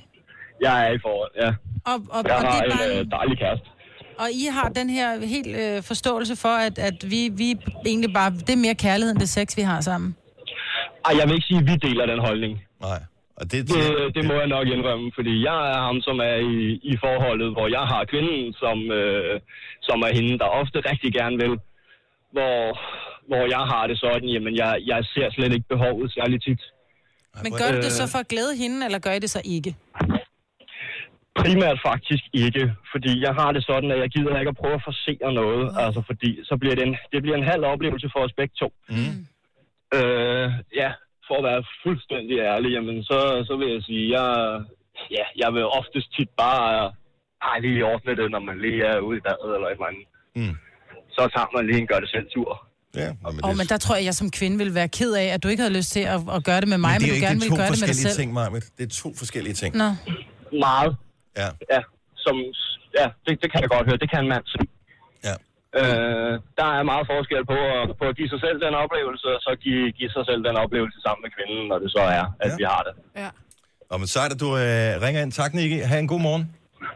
Jeg er i forhold, ja. Og, og, Jeg og, har dit en barn, øh, dejlig kæreste. Og I har den her helt øh, forståelse for, at, at vi, vi egentlig bare... Det er mere kærlighed end det sex, vi har sammen. Ej, jeg vil ikke sige, at vi deler den holdning. Nej. Og det, det, det må jeg nok indrømme, fordi jeg er ham, som er i, i forholdet, hvor jeg har kvinden, som, øh, som er hende, der ofte rigtig gerne vil. Hvor, hvor jeg har det sådan, jamen jeg, jeg ser slet ikke behovet særlig tit. Men gør du det så Øh, for at glæde hende, eller gør I det så ikke? Primært faktisk ikke, fordi jeg har det sådan, at jeg gider ikke at prøve at forsere noget, altså fordi så bliver det en, det bliver en halv oplevelse for os begge to. Mm. Øh, ja, for at være fuldstændig ærlig, jamen så, så vil jeg sige, jeg, ja, jeg vil oftest tit bare ej, lige ordne det, når man lige er ude i badet eller et eller andet. Mm. Så tager man lige en gør det selv tur. Ja, Åh, oh, men der tror jeg, at jeg som kvinde ville være ked af, at du ikke havde lyst til at, at gøre det med mig, men, det er du gerne det er ville to gøre det med dig forskellige selv. ting, Marmit. Det er to forskellige ting. Nå. Meget. Ja. Ja, som, ja det, det kan jeg godt høre. Det kan en mand. Ja. Øh, der er meget forskel på at, på at give sig selv den oplevelse, og så give, give sig selv den oplevelse sammen med kvinden, når det så er, at Ja. vi har det. Ja. Og men sejt, at du øh, ringer ind. Tak, Nicky. Ha' en god morgen.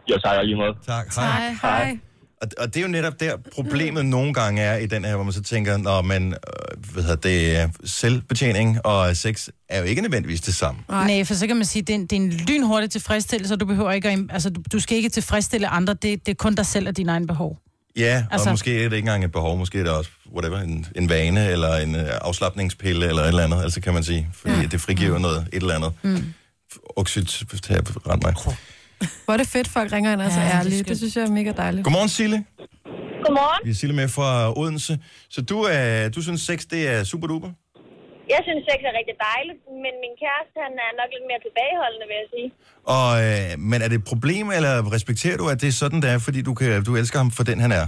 Jeg tager lige måde. Tak. Hej. Hej. Og, og det er jo netop der, problemet nogle gange er i den her, hvor man så tænker, når man, øh, hvad hedder det, er selvbetjening og sex er jo ikke nødvendigvis det samme. Nej. Nej, for så kan man sige, det er en, det er en lynhurtig tilfredsstillelse, og du behøver ikke at, altså, du, du skal ikke tilfredsstille andre, det, det er kun dig selv og dine egne behov. Ja, altså, Altså- og måske er det ikke engang et behov, måske er det også, whatever, en, en vane, eller en uh, afslappningspille, eller et eller andet, altså kan man sige, fordi ja. det frigiver noget, et eller andet. Mm. Oxyt, rent mig. Hvor er det fedt, folk ringer ind og er så Ja, det er ærlige. skønt. Det synes jeg er mega dejligt. Godmorgen, Sille. Godmorgen. Vi er Sille med fra Odense. Så du, er, du synes, sex det er super duper? Jeg synes, sex er rigtig dejligt, men min kæreste, han er nok lidt mere tilbageholdende, vil jeg sige. Og, øh, men er det et problem, eller respekterer du, at det er sådan, det er, fordi du, kan, du elsker ham for den, han er?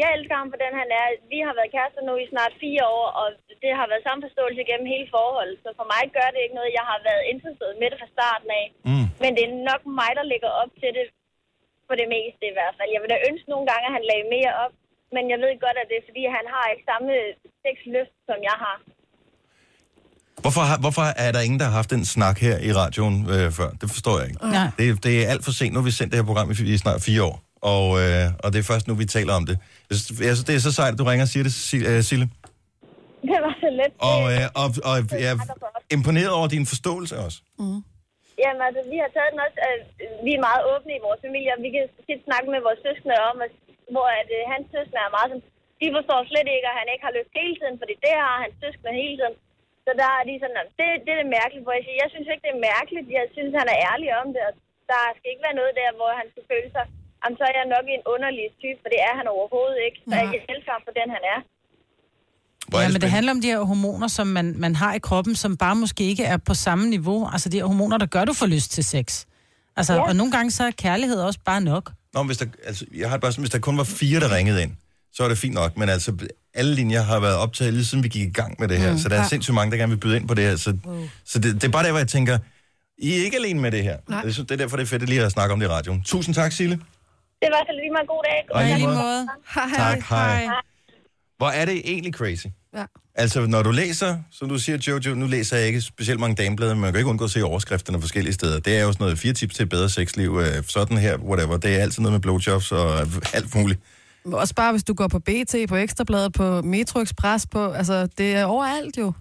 Jeg elsker ham for den, han er. Vi har været kærester nu i snart fire år, og det har været samme forståelse gennem hele forholdet. Så for mig gør det ikke noget. Jeg har været interesseret med det fra starten af. Mm. Men det er nok mig, der ligger op til det, for det meste i hvert fald. Jeg ville da ønske nogle gange, at han lagde mere op. Men jeg ved godt, at det er, fordi han har ikke samme sexlyst, som jeg har. Hvorfor, har, hvorfor er der ingen, der har haft den snak her i radioen øh, før? Det forstår jeg ikke. Nej. Det, det er alt for sent. Nu har vi sendt det her program i, i snart fire år, og, øh, og det er først nu, vi taler om det. Jeg synes, det er så sejt, at du ringer og siger det, øh, Sille. Det var så let. Og, øh, og, og jeg er imponeret over din forståelse også. Mm. Jamen, altså, vi har taget den også, øh, vi er meget åbne i vores familie, og vi kan tit snakke med vores søskende om, at, hvor at, øh, hans søskende er meget sådan, de forstår slet ikke, at han ikke har lyst hele tiden, fordi det har hans søskende hele tiden. Så der er de sådan, "Nå, det, det er det mærkeligt, hvor jeg siger, jeg synes ikke, det er mærkeligt, jeg synes, han er ærlig om det, og der skal ikke være noget der, hvor han skal føle sig, jamen, så er jeg nok en underlig type, for det er han overhovedet ikke. Så jeg elsker ham for den, han er. Ja, men det handler om de her hormoner, som man, man har i kroppen, som bare måske ikke er på samme niveau. Altså de her hormoner, der gør, du får lyst til sex. Altså, Ja. og nogle gange så er kærlighed også bare nok. Nå, men hvis der, altså, jeg har det bare sådan, hvis der kun var fire, der ringede ind, så er det fint nok. Men altså, alle linjer har været optaget lige siden vi gik i gang med det her. Mm, så der er ja. sindssygt mange, der gerne vil byde ind på det her. Så, så det, det, er bare der, hvor jeg tænker, I er ikke alene med det her. Nej. Det er derfor, det er fedt lige at snakke om det i radioen. Tusind tak, Sille. Det var så lige meget en god dag. Og i lige måde. Hej. Tak, hej. Hvor er det egentlig crazy? Ja. Altså, når du læser, som du siger, Jojo, nu læser jeg ikke specielt mange dameblade, men man kan ikke undgå at se overskrifterne forskellige steder. Det er jo sådan noget fire tips til et bedre sexliv, øh, sådan her, whatever. Det er altid noget med blowjobs og alt muligt. Også bare, hvis du går på BT, på Ekstrabladet, på Metro Express, på, altså, det er overalt jo.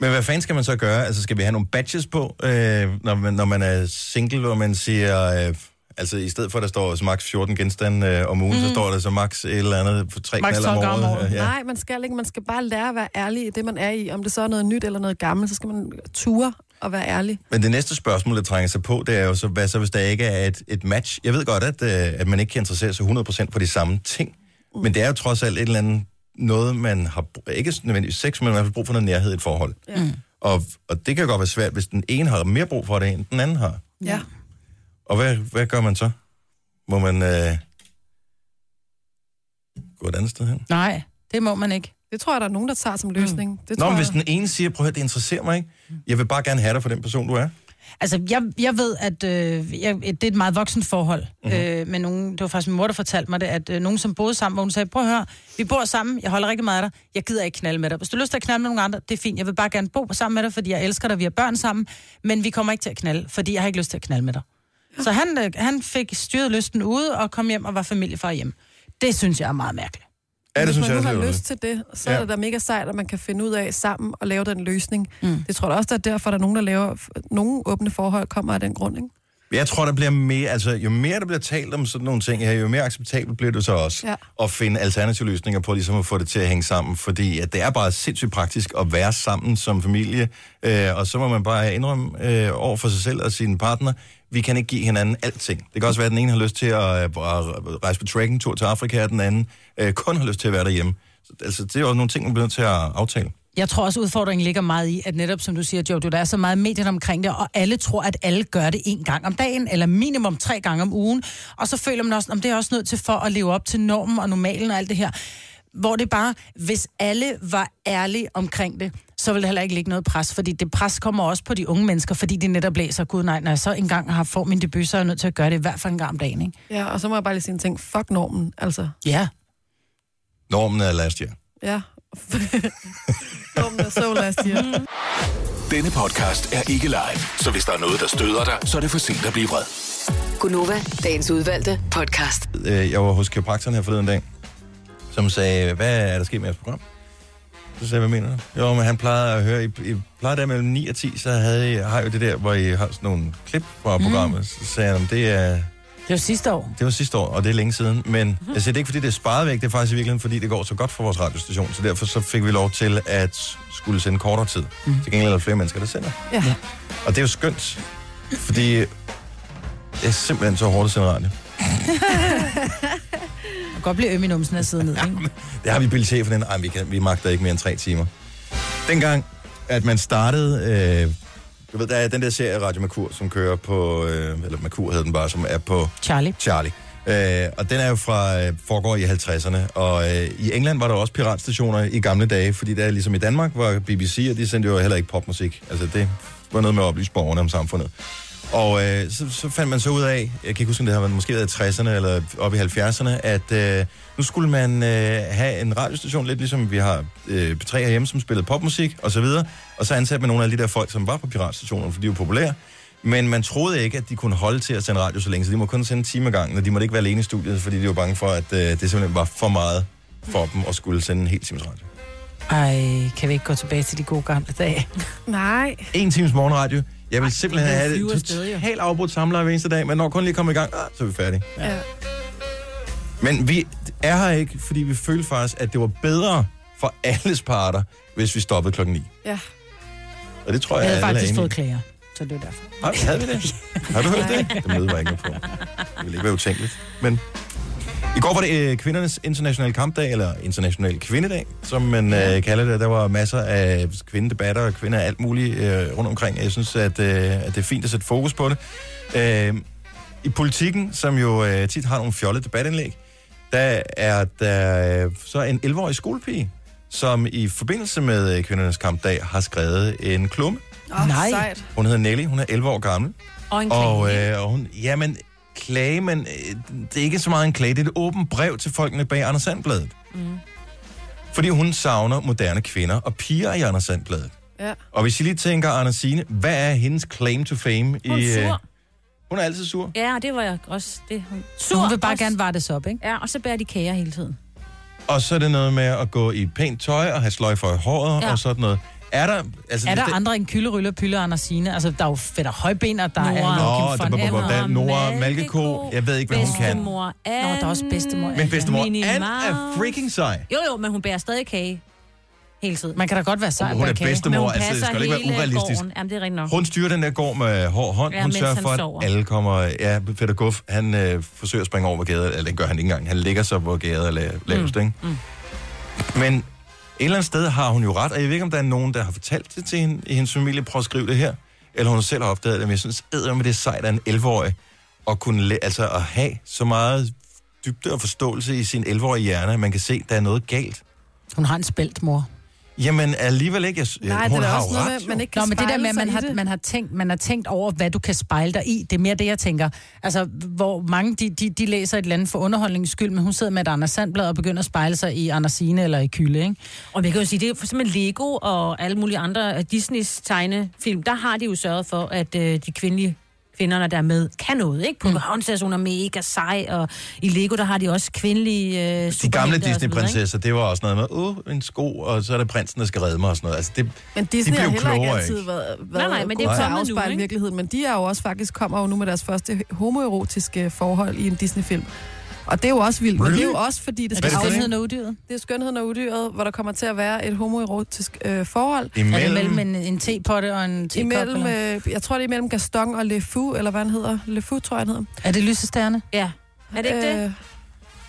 Men hvad fanden skal man så gøre? Altså, skal vi have nogle badges på, øh, når, man, når man er single, hvor man siger... Øh, altså, i stedet for, at der står så max 14 genstande øh, om ugen, mm. så står der så max et eller andet for tre Max knaller om 12 gange om året. året. Ja. Nej, man skal ikke. Man skal bare lære at være ærlig i det, man er i. Om det så er noget nyt eller noget gammelt, så skal man ture og være ærlig. Men det næste spørgsmål, der trænger sig på, det er jo så, hvad så, hvis der ikke er et, et match? Jeg ved godt, at, øh, at man ikke kan interessere sig 100% for de samme ting, mm. men det er jo trods alt et eller andet noget, man har, ikke nødvendigvis sex, men man har i hvert fald brug for noget nærhed i et forhold. Ja. Mm. Og, og det kan godt være svært, hvis den ene har mere brug for det, end den anden har. Ja. Og hvad, hvad gør man så? Må man øh, gå et andet sted hen? Nej, det må man ikke. Det tror jeg, der er nogen, der tager som løsning. Mm. Det Nå, tror men jeg... hvis den ene siger, prøv at høre, det interesserer mig ikke. Jeg vil bare gerne have dig for den person, du er. Altså, jeg, jeg ved, at øh, jeg, det er et meget voksen forhold. Mhm. Mm-hmm. Øh, med nogen, det var faktisk min mor, der fortalte mig det, at øh, nogen, som boede sammen, hvor hun sagde, prøv at høre, vi bor sammen, jeg holder rigtig meget af dig, jeg gider ikke knalde med dig. Hvis du har lyst til at knalde med nogle andre, det er fint, jeg vil bare gerne bo sammen med dig, fordi jeg elsker dig, vi har børn sammen, men vi kommer ikke til at knalde, fordi jeg har ikke lyst til at knalde med dig. Så han, øh, han fik styret lysten ude og kom hjem og var familiefar hjem. Det synes jeg er meget mærkeligt. Ja, det Hvis synes man jeg nu også har er lyst til det, så Ja. ja. er det da mega sejt, at man kan finde ud af sammen og lave den løsning. Mm. Det tror jeg også, der er derfor, der er nogen, der laver... Nogle åbne forhold kommer af den grund, ikke? Jeg tror, der bliver mere, altså jo mere der bliver talt om sådan nogle ting her, jo mere acceptabelt bliver det så også Ja. at finde alternative løsninger på ligesom at få det til at hænge sammen, fordi at det er bare sindssygt praktisk at være sammen som familie, øh, og så må man bare indrømme øh, over for sig selv og sin partner, vi kan ikke give hinanden alting. Det kan også være, at den ene har lyst til at, øh, at rejse på trekkingtur til Afrika, og den anden øh, kun har lyst til at være derhjemme. Så, altså, det er jo nogle ting, man bliver nødt til at aftale. Jeg tror også, udfordringen ligger meget i, at netop som du siger, Jojo, der er så meget medier omkring det, og alle tror, at alle gør det en gang om dagen, eller minimum tre gange om ugen. Og så føler man også, om det er også nødt til for at leve op til normen og normalen og alt det her. Hvor det bare, hvis alle var ærlige omkring det, så vil der heller ikke ligge noget pres, fordi det pres kommer også på de unge mennesker, fordi de netop læser, gud nej, når jeg så engang har fået min debut, så er jeg nødt til at gøre det i hvert fald en gang om dagen, ikke? Ja, og så må jeg bare lige sige en ting. Fuck normen, altså. Ja. Normen er last year. Ja. normen er så last year. Denne podcast er ikke live, så hvis der er noget, der støder dig, så er det for sent at blive vred. Gunova, dagens udvalgte podcast. Øh, Jeg var hos kiropraktoren her forleden dag, som sagde, hvad er der sket med jeres program? Så sagde jeg, hvad mener du? Jo, men han plejede at høre, I, I plejede der mellem 9 og 10, så havde I, har jo det der, hvor I har sådan nogle klip fra programmet. Så sagde han, det er, Det var sidste år. det var sidste år, og det er længe siden. Men jeg siger, det er ikke, fordi det er sparet væk, det er faktisk i virkeligheden, fordi det går så godt for vores radiostation. Så derfor så fik vi lov til at skulle sende kortere tid. Mm. Til gengæld er der flere mennesker, der sender. Ja. Og det er jo skønt, fordi det er simpelthen så hårdt at sende radio. Kan godt blive øm i numsen af sidde ned, ikke? Det har vi til for den. Ej, vi, kan, vi magter ikke mere end tre timer. Dengang, at man startede... Øh, du ved, der er den der serie Radio Merkur, som kører på... Øh, eller Merkur hedder den bare, som er på... Charlie. Charlie. Øh, og den er jo fra... Øh, foregår i 50'erne. Og øh, i England var der også piratstationer i gamle dage, fordi der ligesom i Danmark var BBC, og de sendte jo heller ikke popmusik. Altså det var noget med at oplyse borgerne om samfundet. Og øh, så, så fandt man så ud af, jeg kan ikke huske, om det har været måske været i 60'erne eller op i 70'erne, at øh, nu skulle man øh, have en radiostation, lidt ligesom vi har øh, P3 herhjemme, som spillede popmusik og så videre. Og så ansatte man nogle af de der folk, som var på piratstationerne, for de var populære. Men man troede ikke, at de kunne holde til at sende radio så længe, så de må kun sende en time ad gangen, og de måtte ikke være alene i studiet, fordi de var bange for, at øh, det simpelthen var for meget for dem at skulle sende en hel times radio. Ej, kan vi ikke gå tilbage til de gode gamle dage? Nej. En times morgenradio. Jeg vil simpelthen er have det totalt afbrudt samler hver eneste dag, men når kun lige kommer i gang, ah, så er vi færdige. Ja. Men vi er her ikke, fordi vi følte faktisk, at det var bedre for alles parter, hvis vi stoppede klokken 9. Ja. Og det tror Jeg jeg, havde alle er faktisk fået klager, så det var derfor. Har, havde vi det? Har du hørt det? Det møde var ikke på. Det ville ikke være utænkeligt. Men i går var det øh, kvindernes internationale kampdag, eller international kvindedag, som man øh, kalder det. Der var masser af kvindedebatter og kvinder alt muligt øh, rundt omkring. Jeg synes, at, øh, at det er fint at sætte fokus på det. Øh, I politikken, som jo øh, tit har nogle fjollede debatindlæg, der er der øh, så en 11-årig skolepige, som i forbindelse med øh, kvindernes kampdag har skrevet en klumme. Oh, Nej. Sejt. Hun hedder Nelly, hun er 11 år gammel. Og en Og, øh, og hun, jamen, klage, men øh, det er ikke så meget en klage, det er et åbent brev til folkene bag Anders Sandbladet. Mm. Fordi hun savner moderne kvinder og piger i Anders Sandbladet. Ja. Og hvis I lige tænker, Anders Signe, hvad er hendes claim to fame? Hun er i, øh, sur. hun er altid sur. Ja, det var jeg også. Det, hun, Så hun vil bare også. gerne vartes op, ikke? Ja, og så bærer de kager hele tiden. Og så er det noget med at gå i pænt tøj og have sløjfer i håret Ja. og sådan noget. Er der... Altså, Er der det, andre end Kylde, Rylle, Pylle og Andersine? Altså, der er jo fedt og højben, og der Nora. er det von Emmer. der- Nora Malkeko. Jeg ved ikke, hvad hun kan. Bedstemor Ann. Nå, der er også bedstemor Men bedstemor Minnie Ann er freaking sej. Jo, jo, men hun bærer stadig kage. Hele tiden. Man kan da godt være sej. Hun er bedstemor, Men hun altså, det passer skal ikke være hele urealistisk. gården. Jamen, det er rigtigt nok. Hun styrer den der gård med hård hånd. Ja, hun sørger for, at sover. alle kommer... Ja, Peter Guff, han øh, forsøger at springe over, hvor gæret... Eller det gør han ikke engang. Han ligger så, hvor gæret er la- lavest, mm. ikke? Mm. Men et eller andet sted har hun jo ret, og jeg ved ikke, om der er nogen, der har fortalt det til hende i hendes familie, prøv at skrive det her, eller hun selv har opdaget det, men jeg synes, med det er sejt af en 11-årig, at kunne læ- altså at have så meget dybde og forståelse i sin 11-årige hjerne, at man kan se, at der er noget galt. Hun har en spældt mor. Jamen alligevel ikke. Jeg, Nej, hun det er har også noget ret, med, man ikke kan Nå, men det der med, at man har, man, har tænkt, man har tænkt over, hvad du kan spejle dig i, det er mere det, jeg tænker. Altså, hvor mange, de, de, de læser et eller andet for underholdningens skyld, men hun sidder med et Anders Sandblad og begynder at spejle sig i Andersine eller i Kylde, ikke? Og vi kan jo sige, det er simpelthen Lego og alle mulige andre af Disneys tegnefilm, der har de jo sørget for, at øh, de kvindelige kvinderne der er med kan noget, ikke? Pocahontas, hun er mega sej, og i Lego, der har de også kvindelige øh, De gamle ikke? Disney-prinsesser, det var også noget med, uh, en sko, og så er det prinsen, der skal redde mig og sådan noget. Altså, det, Men Disney de har heller ikke klogere, altid ikke? været, været Nej, nej, men det er kommet nu, ikke? virkeligheden. Men de er jo også faktisk kommer jo nu med deres første homoerotiske forhold i en Disney-film. Og det er jo også vildt. Men det er jo også, fordi det Er skal det er skønheden og udyret? Det er skønheden og udyret, hvor der kommer til at være et homoerotisk øh, forhold. Er det Imellem, mellem en, en tepotte og en tekop? Imellem, øh, jeg tror, det er imellem Gaston og Le Fou, eller hvad han hedder. Le Fou, tror jeg, han hedder. Er det lysestjerne? Ja. Er det ikke det? Øh,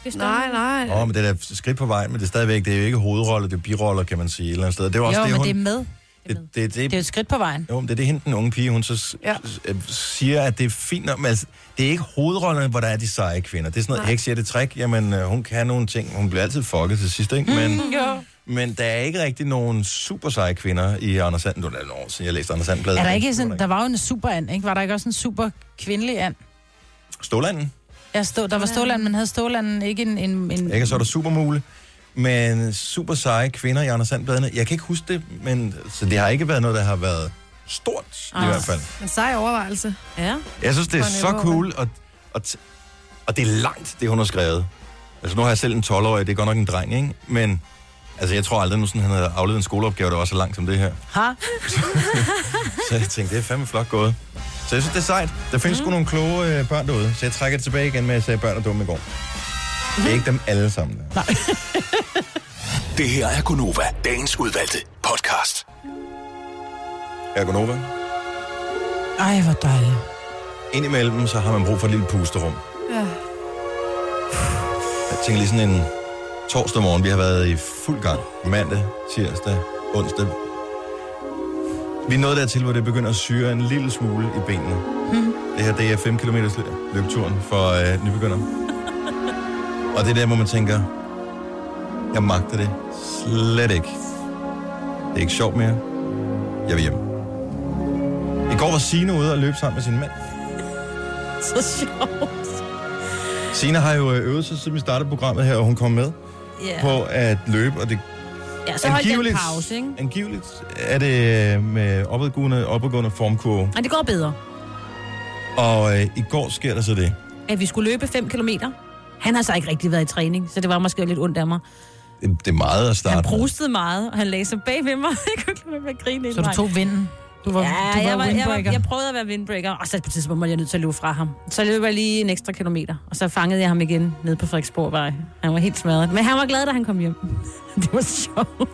det? nej, nej. Åh, oh, men det er da skridt på vej, men det er stadigvæk, det er jo ikke hovedroller, det er biroller, kan man sige, et eller andet sted. Det er også Jo, det, men hun, det er med. Det, det, det, Det er jo et skridt på vejen. Jo, men det er det, hende, den unge pige, hun så Ja. øh, siger, at det er fint nok, men altså, det er ikke hovedrollerne, hvor der er de seje kvinder. Det er sådan noget heksjætte trick. Jamen, øh, hun kan nogle ting. Hun bliver altid fucket til sidst, ikke? Men, Jo. men der er ikke rigtig nogen super seje kvinder i Anders Sand. Nu er det år siden, jeg læste Anders Sand-bladet. Er der ikke sådan, der var jo en super and, ikke? Var der ikke også en super kvindelig and? Stålanden? Ja, stå, der var Ståland, men havde Stålanden ikke en... en, en Ikke? Så er der supermule. Men super seje kvinder i Anders Sand-bladene. Jeg kan ikke huske det, men så det har ikke været noget, der har været stort, i Ah. hvert fald. En sej overvejelse. Ja. Jeg synes, det er så cool, og, Og, og det er langt, det hun har skrevet. Altså nu har jeg selv en 12-årig, det er godt nok en dreng, ikke? Men altså, jeg tror aldrig, nu sådan, han havde afleveret en skoleopgave, der var så langt som det her. Ha? Så jeg tænkte, det er fandme flot gået. Så jeg synes, det er sejt. Der findes mm. sgu nogle kloge øh, børn derude, så jeg trækker det tilbage igen med, at jeg sagde, børn er dumme i går. Det er ikke dem alle sammen. Der. Det her er Gunova, dagens udvalgte podcast. Er Gunova. Ej, hvor dejligt. Indimellem, så har man brug for et lille pusterum. Ja. Jeg tænker lige sådan en torsdag morgen, vi har været i fuld gang. Mandag, tirsdag, onsdag. Vi er nået dertil, hvor det begynder at syre en lille smule i benene. Mm. Det her, det er 5 km løbeturen for øh, nybegynder. Og det er der, hvor man tænker, jeg magter det slet ikke. Det er ikke sjovt mere. Jeg vil hjem. I går var Signe ude og løbe sammen med sin mand. Så sjovt. Signe har jo øh, øvet sig, siden vi startede programmet her, og hun kom med Ja. på at løbe, og det Ja, så holdt jeg en Angiveligt- pause, ikke? angiveligt er det øh, med opadgående, opadgående formkurve. Men det går bedre. Og øh, i går sker der så det. At vi skulle løbe 5 km. Han har så ikke rigtig været i træning, så det var måske lidt ondt af mig. Det, det er meget at starte Han prostede meget, og han lagde sig bag ved mig. Jeg kunne ikke lade med at grine Så du tog vinden? Du var, ja, du var jeg, var, jeg, var, jeg prøvede at være windbreaker, og så på et tidspunkt var jeg nødt til at løbe fra ham. Så løb jeg lige en ekstra kilometer, og så fangede jeg ham igen nede på Frederiksborgvej. Han var helt smadret. Men han var glad, da han kom hjem. Det var sjovt.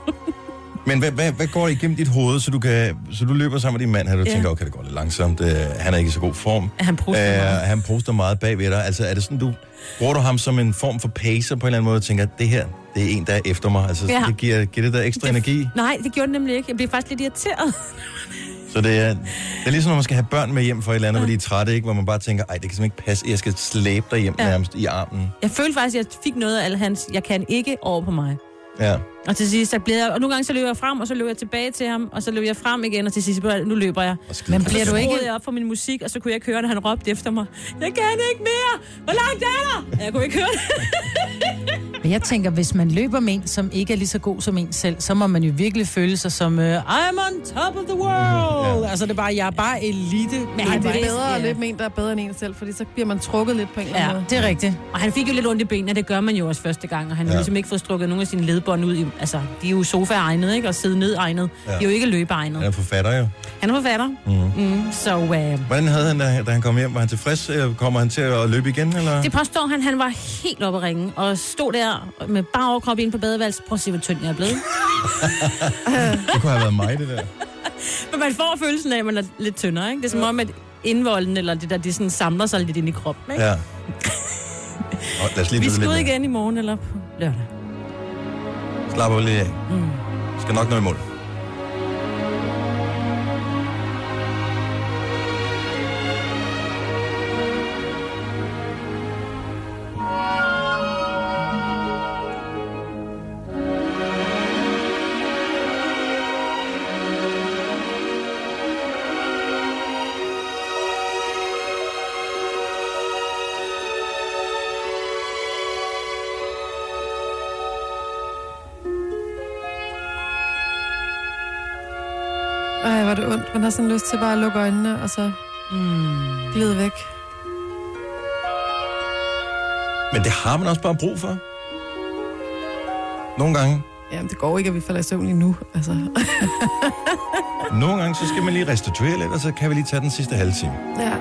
Men hvad, hvad, hvad går igennem dit hoved, så du, kan, så du løber sammen med din mand her, og du Ja. tænker, okay, det går lidt langsomt, øh, han er ikke i så god form. Han proster meget. Han proster meget bag ved dig. Altså, er det sådan, du bruger du ham som en form for pacer på en eller anden måde, og tænker, det her, det er en, der er efter mig. Altså, Ja. det giver, giver det der ekstra energi. Nej, det gjorde det nemlig ikke. Jeg blev faktisk lidt irriteret. Så det er, det er ligesom, når man skal have børn med hjem for et eller andet, hvor de er trætte, ikke? hvor man bare tænker, ej, det kan simpelthen ikke passe, jeg skal slæbe dig hjem ja. Ja. nærmest i armen. Jeg følte faktisk, at jeg fik noget af hans, jeg kan ikke over på mig. Ja. Og til sidst, så blev jeg, og nogle gange så løber jeg frem, og så løber jeg tilbage til ham, og så løber jeg frem igen, og til sidst, nu løber jeg. Men bliver du ikke... jeg op for min musik, og så kunne jeg ikke høre, når han råbte efter mig. Jeg kan ikke mere! Hvor langt er der? Jeg kunne ikke høre det. Men jeg tænker, hvis man løber med en, som ikke er lige så god som en selv, så må man jo virkelig føle sig som, uh, I'm on top of the world. Ja. Altså, det er bare, jeg er bare elite. Men det er bedre at løbe med en, der er bedre end en selv, fordi så bliver man trukket lidt på en eller anden måde. det er rigtigt. Og han fik jo lidt ondt i benene, det gør man jo også første gang, og han har Ja. ligesom ikke fået strukket nogle af sine ledbånd ud. I, altså, de er jo sofa-egnet, ikke? Og sidde ned egnet. Ja. De er jo ikke løbe-egnet. Han er forfatter jo. Han er forfatter. Mm. Mm, så øh, Hvordan havde han, da, da han kom hjem? Var han tilfreds? Øh, Kommer han til at løbe igen? Eller? det påstår han, han var helt oppe at ringe, og stod der med bare overkrop ind på badeværelset. Prøv at se, hvor tynd jeg er blevet. det kunne have været mig, det der. Men man får følelsen af, at man er lidt tyndere, ikke? Det er som om, at indvolden eller det der, det sådan samler sig lidt ind i kroppen, ikke? Ja. Og lad os lige Vi skal ud igen i morgen eller på lørdag. Slap af lige af. Mm. Skal nok nå i mål. Har sådan lyst til bare at lukke øjnene, og så mm. glide væk. Men det har man også bare brug for. Nogle gange. Jamen, det går ikke, at vi falder i søvn lige nu. Altså. Nogle gange, så skal man lige restituere lidt, og så kan vi lige tage den sidste halve time. ja.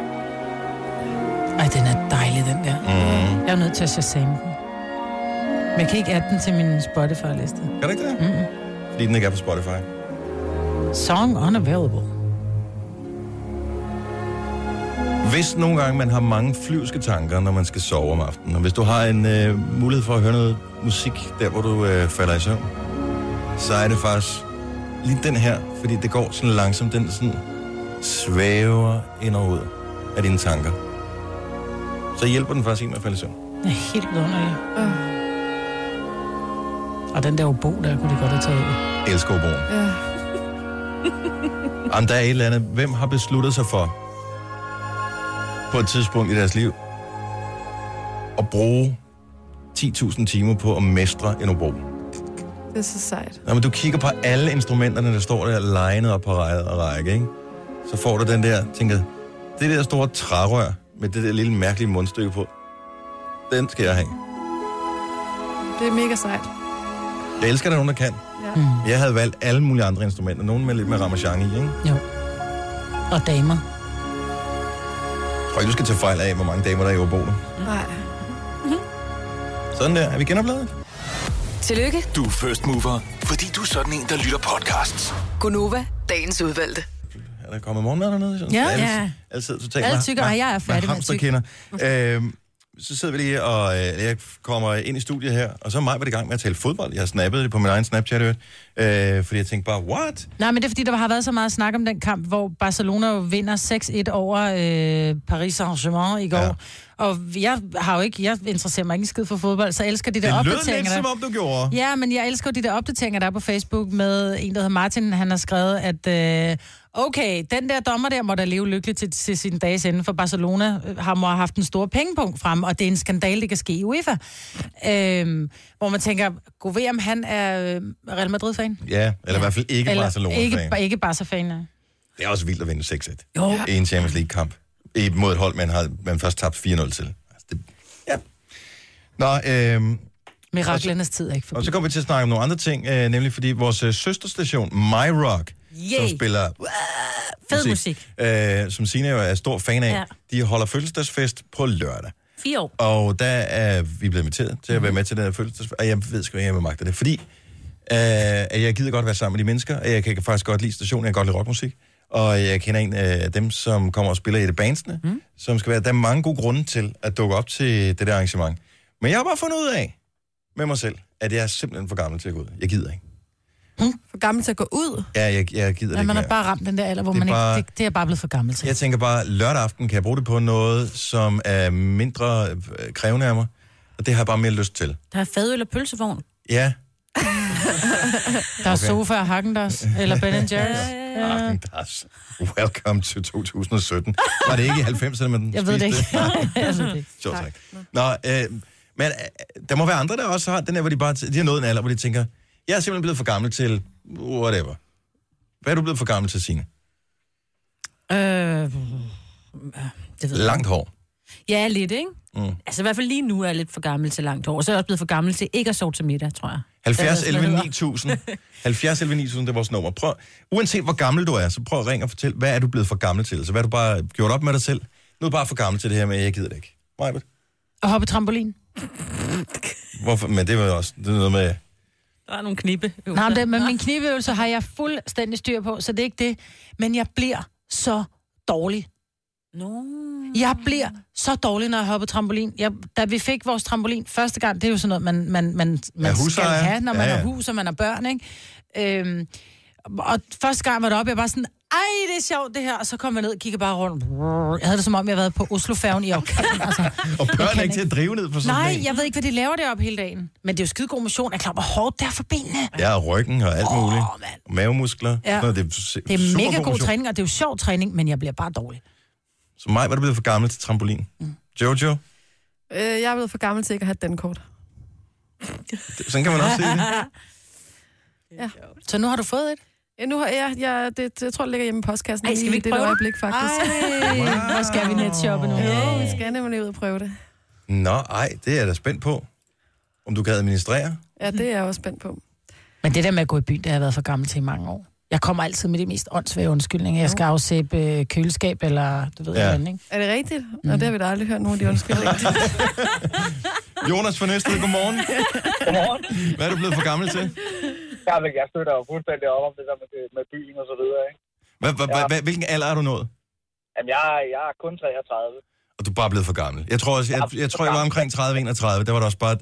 Ej, den er dejlig, den der. Mm. Jeg er nødt til at shazame den. Men jeg kan ikke adde den til min Spotify-liste. Kan du ikke det? Mm-mm. Fordi den ikke er på Spotify. Song unavailable. Hvis nogle gange man har mange flyvske tanker, når man skal sove om aftenen, og hvis du har en øh, mulighed for at høre noget musik, der hvor du øh, falder i søvn, så er det faktisk lige den her, fordi det går sådan langsomt, den sådan svæver ind og ud af dine tanker. Så hjælper den faktisk en med at falde i søvn. Det er helt vidunderlig. Øh. Og den der obo, der kunne de godt have taget ud. Elsker oboen. Ja. Om der er et eller andet, hvem har besluttet sig for, på et tidspunkt i deres liv, at bruge 10.000 timer på at mestre en obo? Det er så sejt. Når men du kigger på alle instrumenterne, der står der legnet op på række og række, ikke? så får du den der, tænker, det der store trærør, med det der lille mærkelige mundstykke på. Den skal jeg have. Det er mega sejt. Jeg elsker, at der er nogen, der kan. Ja. Mm. Jeg havde valgt alle mulige andre instrumenter. Nogle med lidt mere ramachan i, ikke? Jo. Og damer. Jeg tror ikke, du skal tage fejl af, hvor mange damer der er i Obono. Nej. Sådan der. Er vi genopladet? Tillykke, Du er first mover, fordi du er sådan en, der lytter podcasts. Gunova, dagens udvalgte. Er der kommet morgenmad dernede? Sådan? Ja. Ja. sidder totalt Alle med- tykker, med- og jeg er færdig med tykke. hamsterkinder. Øhm, så sidder vi lige, og øh, jeg kommer ind i studiet her, og så er mig i gang med at tale fodbold. Jeg har snappet det på min egen Snapchat, øh, fordi jeg tænkte bare, what? Nej, men det er fordi, der har været så meget snak om den kamp, hvor Barcelona jo vinder 6-1 over øh, Paris Saint-Germain i går. Ja. Og jeg har jo ikke, jeg interesserer mig ikke skid for fodbold, så jeg elsker de der Det lød opdateringer. lidt, der- som om du gjorde. Ja, men jeg elsker de der opdateringer, der er på Facebook med en, der hedder Martin. Han har skrevet, at øh, okay, den der dommer der må da leve lykkeligt til, til sin dages ende, for Barcelona øh, har må have haft en stor pengepunkt frem, og det er en skandal, det kan ske i UEFA. Øh, hvor man tænker, gå ved, om han er øh, Real Madrid-fan? Ja, eller i hvert fald ikke Barcelona-fan. Ikke, ikke Barca-fan, ja. Det er også vildt at vinde 6-1 Jo. i en Champions League-kamp. Mod et hold, man har man først tabt 4-0 til. Altså, det, ja. Nå, øhm, Miraklernes tid er ikke og forbi. så kommer vi til at snakke om nogle andre ting, øh, nemlig fordi vores øh, søsterstation, My Rock, Yay. som spiller Fed musik. øh, som Sina jo er stor fan af, Ja. ja. de holder fødselsdagsfest på lørdag. Fire år. Og der er vi blevet inviteret til at være med til den her fødselsdagsfest, og jeg ved sgu ikke, om jeg magter det, fordi øh, at jeg gider godt være sammen med de mennesker, og jeg kan faktisk godt lide stationen, jeg kan godt lide rockmusik, og jeg kender en af dem, som kommer og spiller i det bandsene, mm. som skal være, der er mange gode grunde til at dukke op til det der arrangement. Men jeg har bare fundet ud af med mig selv, at jeg er simpelthen for gammel til at gå ud. Jeg gider ikke. For gammel til at gå ud. Ja, jeg, jeg gider Ja, det man ikke har bare ramt den der alder, hvor Det man bare- ikke, det, det er bare blevet for gammel til. Jeg tænker bare, lørdag aften kan jeg bruge det på noget, som er mindre øh, krævende af mig, og det har jeg bare mere lyst til. Der er fadøl og pølsevogn. Ja, Der er Okay. sofa og Hagendars, eller Ben Jerry's. Ja. Agendas. Welcome to 2017. Var det ikke i 90'erne, man Jeg ved det ikke. Jeg ved det ikke. Sjovt tak. Nå, øh, men øh, der må være andre, der også har den her, hvor de bare de har nået en alder, hvor de tænker, jeg er simpelthen blevet for gammel til whatever. Hvad er du blevet for gammel til, Signe? Øh, det ved jeg. Langt hår. Ja, lidt, ikke? Mm. Altså i hvert fald lige nu er jeg lidt for gammel til langt hår. Så er jeg også blevet for gammel til ikke at sove til middag, tror jeg. 70 Det er 11 sådan, 9000. 70 11 9000, det er vores nummer. Prøv, uanset hvor gammel du er, så prøv at ringe og fortæl, hvad er du blevet for gammel til? Så hvad er du bare gjort op med dig selv? Nu er du bare for gammel til det her med, jeg gider det ikke. Majbert? Og hoppe trampolin. Hvorfor? Men det var også det er noget med... Der er nogle knibe. Nej, men, det, men min knibeøvelse har jeg fuldstændig styr på, så det er ikke det. Men jeg bliver så dårlig. No. Jeg bliver så dårlig, når jeg hopper trampolin. Jeg, da vi fik vores trampolin første gang, det er jo sådan noget, man, man, man, man skal husejer. have, når man Ja, ja, ja. har hus og man har børn, ikke? Øhm, og første gang var det op, jeg var sådan, ej, det er sjovt det her. Og så kom jeg ned og kiggede bare rundt. Jeg havde det som om, jeg havde været på Oslofærgen i orkan. Altså, Og børn er ikke til at drive ned på sådan Nej, en. jeg ved ikke, hvad de laver deroppe hele dagen. Men det er jo skide god motion. Jeg er klar, hvor hårdt det er for benene. Ja, og ryggen og alt muligt. Og mavemuskler. Ja. Det er, Det er super mega god motion. træning, og det er jo sjov træning, men jeg bliver bare dårlig. Så mig var du blevet for gammel til trampolin. Mm. Jojo, Øh, jeg er blevet for gammel til ikke at have den kort. sådan kan man også se det. Ja. Så nu har du fået et? Ja, nu har jeg, jeg, det, jeg tror, det ligger hjemme i postkassen. Ej, skal vi ikke det prøve det? øjeblik, faktisk. Ej, hvor skal vi netshoppe nu? Ja, vi skal nemlig ud og prøve det. Nå, ej, det er jeg da spændt på. Om du kan administrere. Ja, det er jeg også spændt på. Men det der med at gå i byen, det har jeg været for gammel til i mange år. Jeg kommer altid med de mest åndssvage undskyldninger. Jeg skal afsæbe øh, køleskab, eller du ved, Ja. ja. ikke? Er det rigtigt? Mm. Nå, det har vi da aldrig hørt nogen af de undskyldninger. Jonas fra Næstved, godmorgen. Godmorgen. Hvad er du blevet for gammel til? Ja, men jeg støtter jo fuldstændig op om det der med, med byen og så videre, ikke? Hvad, hvad, Ja. hvilken alder er du nået? Jamen, jeg, jeg er kun 33. Og du er bare blevet for gammel. Jeg tror, også, jeg, jeg, tror, jeg var omkring 30-31. Der var det også bare...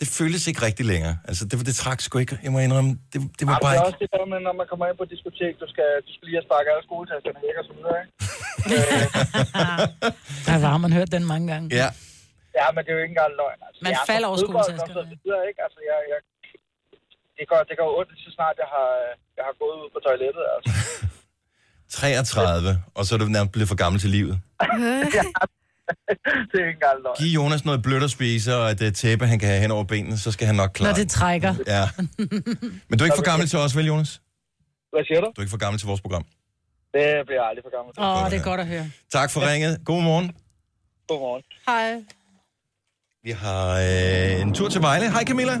Det føltes ikke rigtig længere. Altså, det, det trak sgu ikke. Jeg må indrømme, det, det var Jamen, bare det er ikke... også det der med, når man kommer ind på diskotek, du skal, du skal lige have sparket alle skoletasterne væk og så videre, ikke? Der har man hørt den mange gange. Ja. Ja, men det er jo ikke engang løgn. Altså, Man jeg er falder over ikke? Altså, jeg, jeg, det går, det går ondt, så snart jeg har, jeg har gået ud på toilettet, altså. 33, og så er du nærmest blevet for gammel til livet. det er ikke engang løgn. Giv Jonas noget blødt at spise, og et uh, tæppe, han kan have hen over benene, så skal han nok klare Når det trækker. Ja. Men du er ikke for gammel til os, vel, Jonas? Hvad siger du? Du er ikke for gammel til vores program. Det bliver jeg aldrig for gammel til. Åh, oh, det er godt at høre. Tak for ringet. God morgen. Godmorgen. Hej. Vi har øh, en tur til Vejle. Hej Camilla.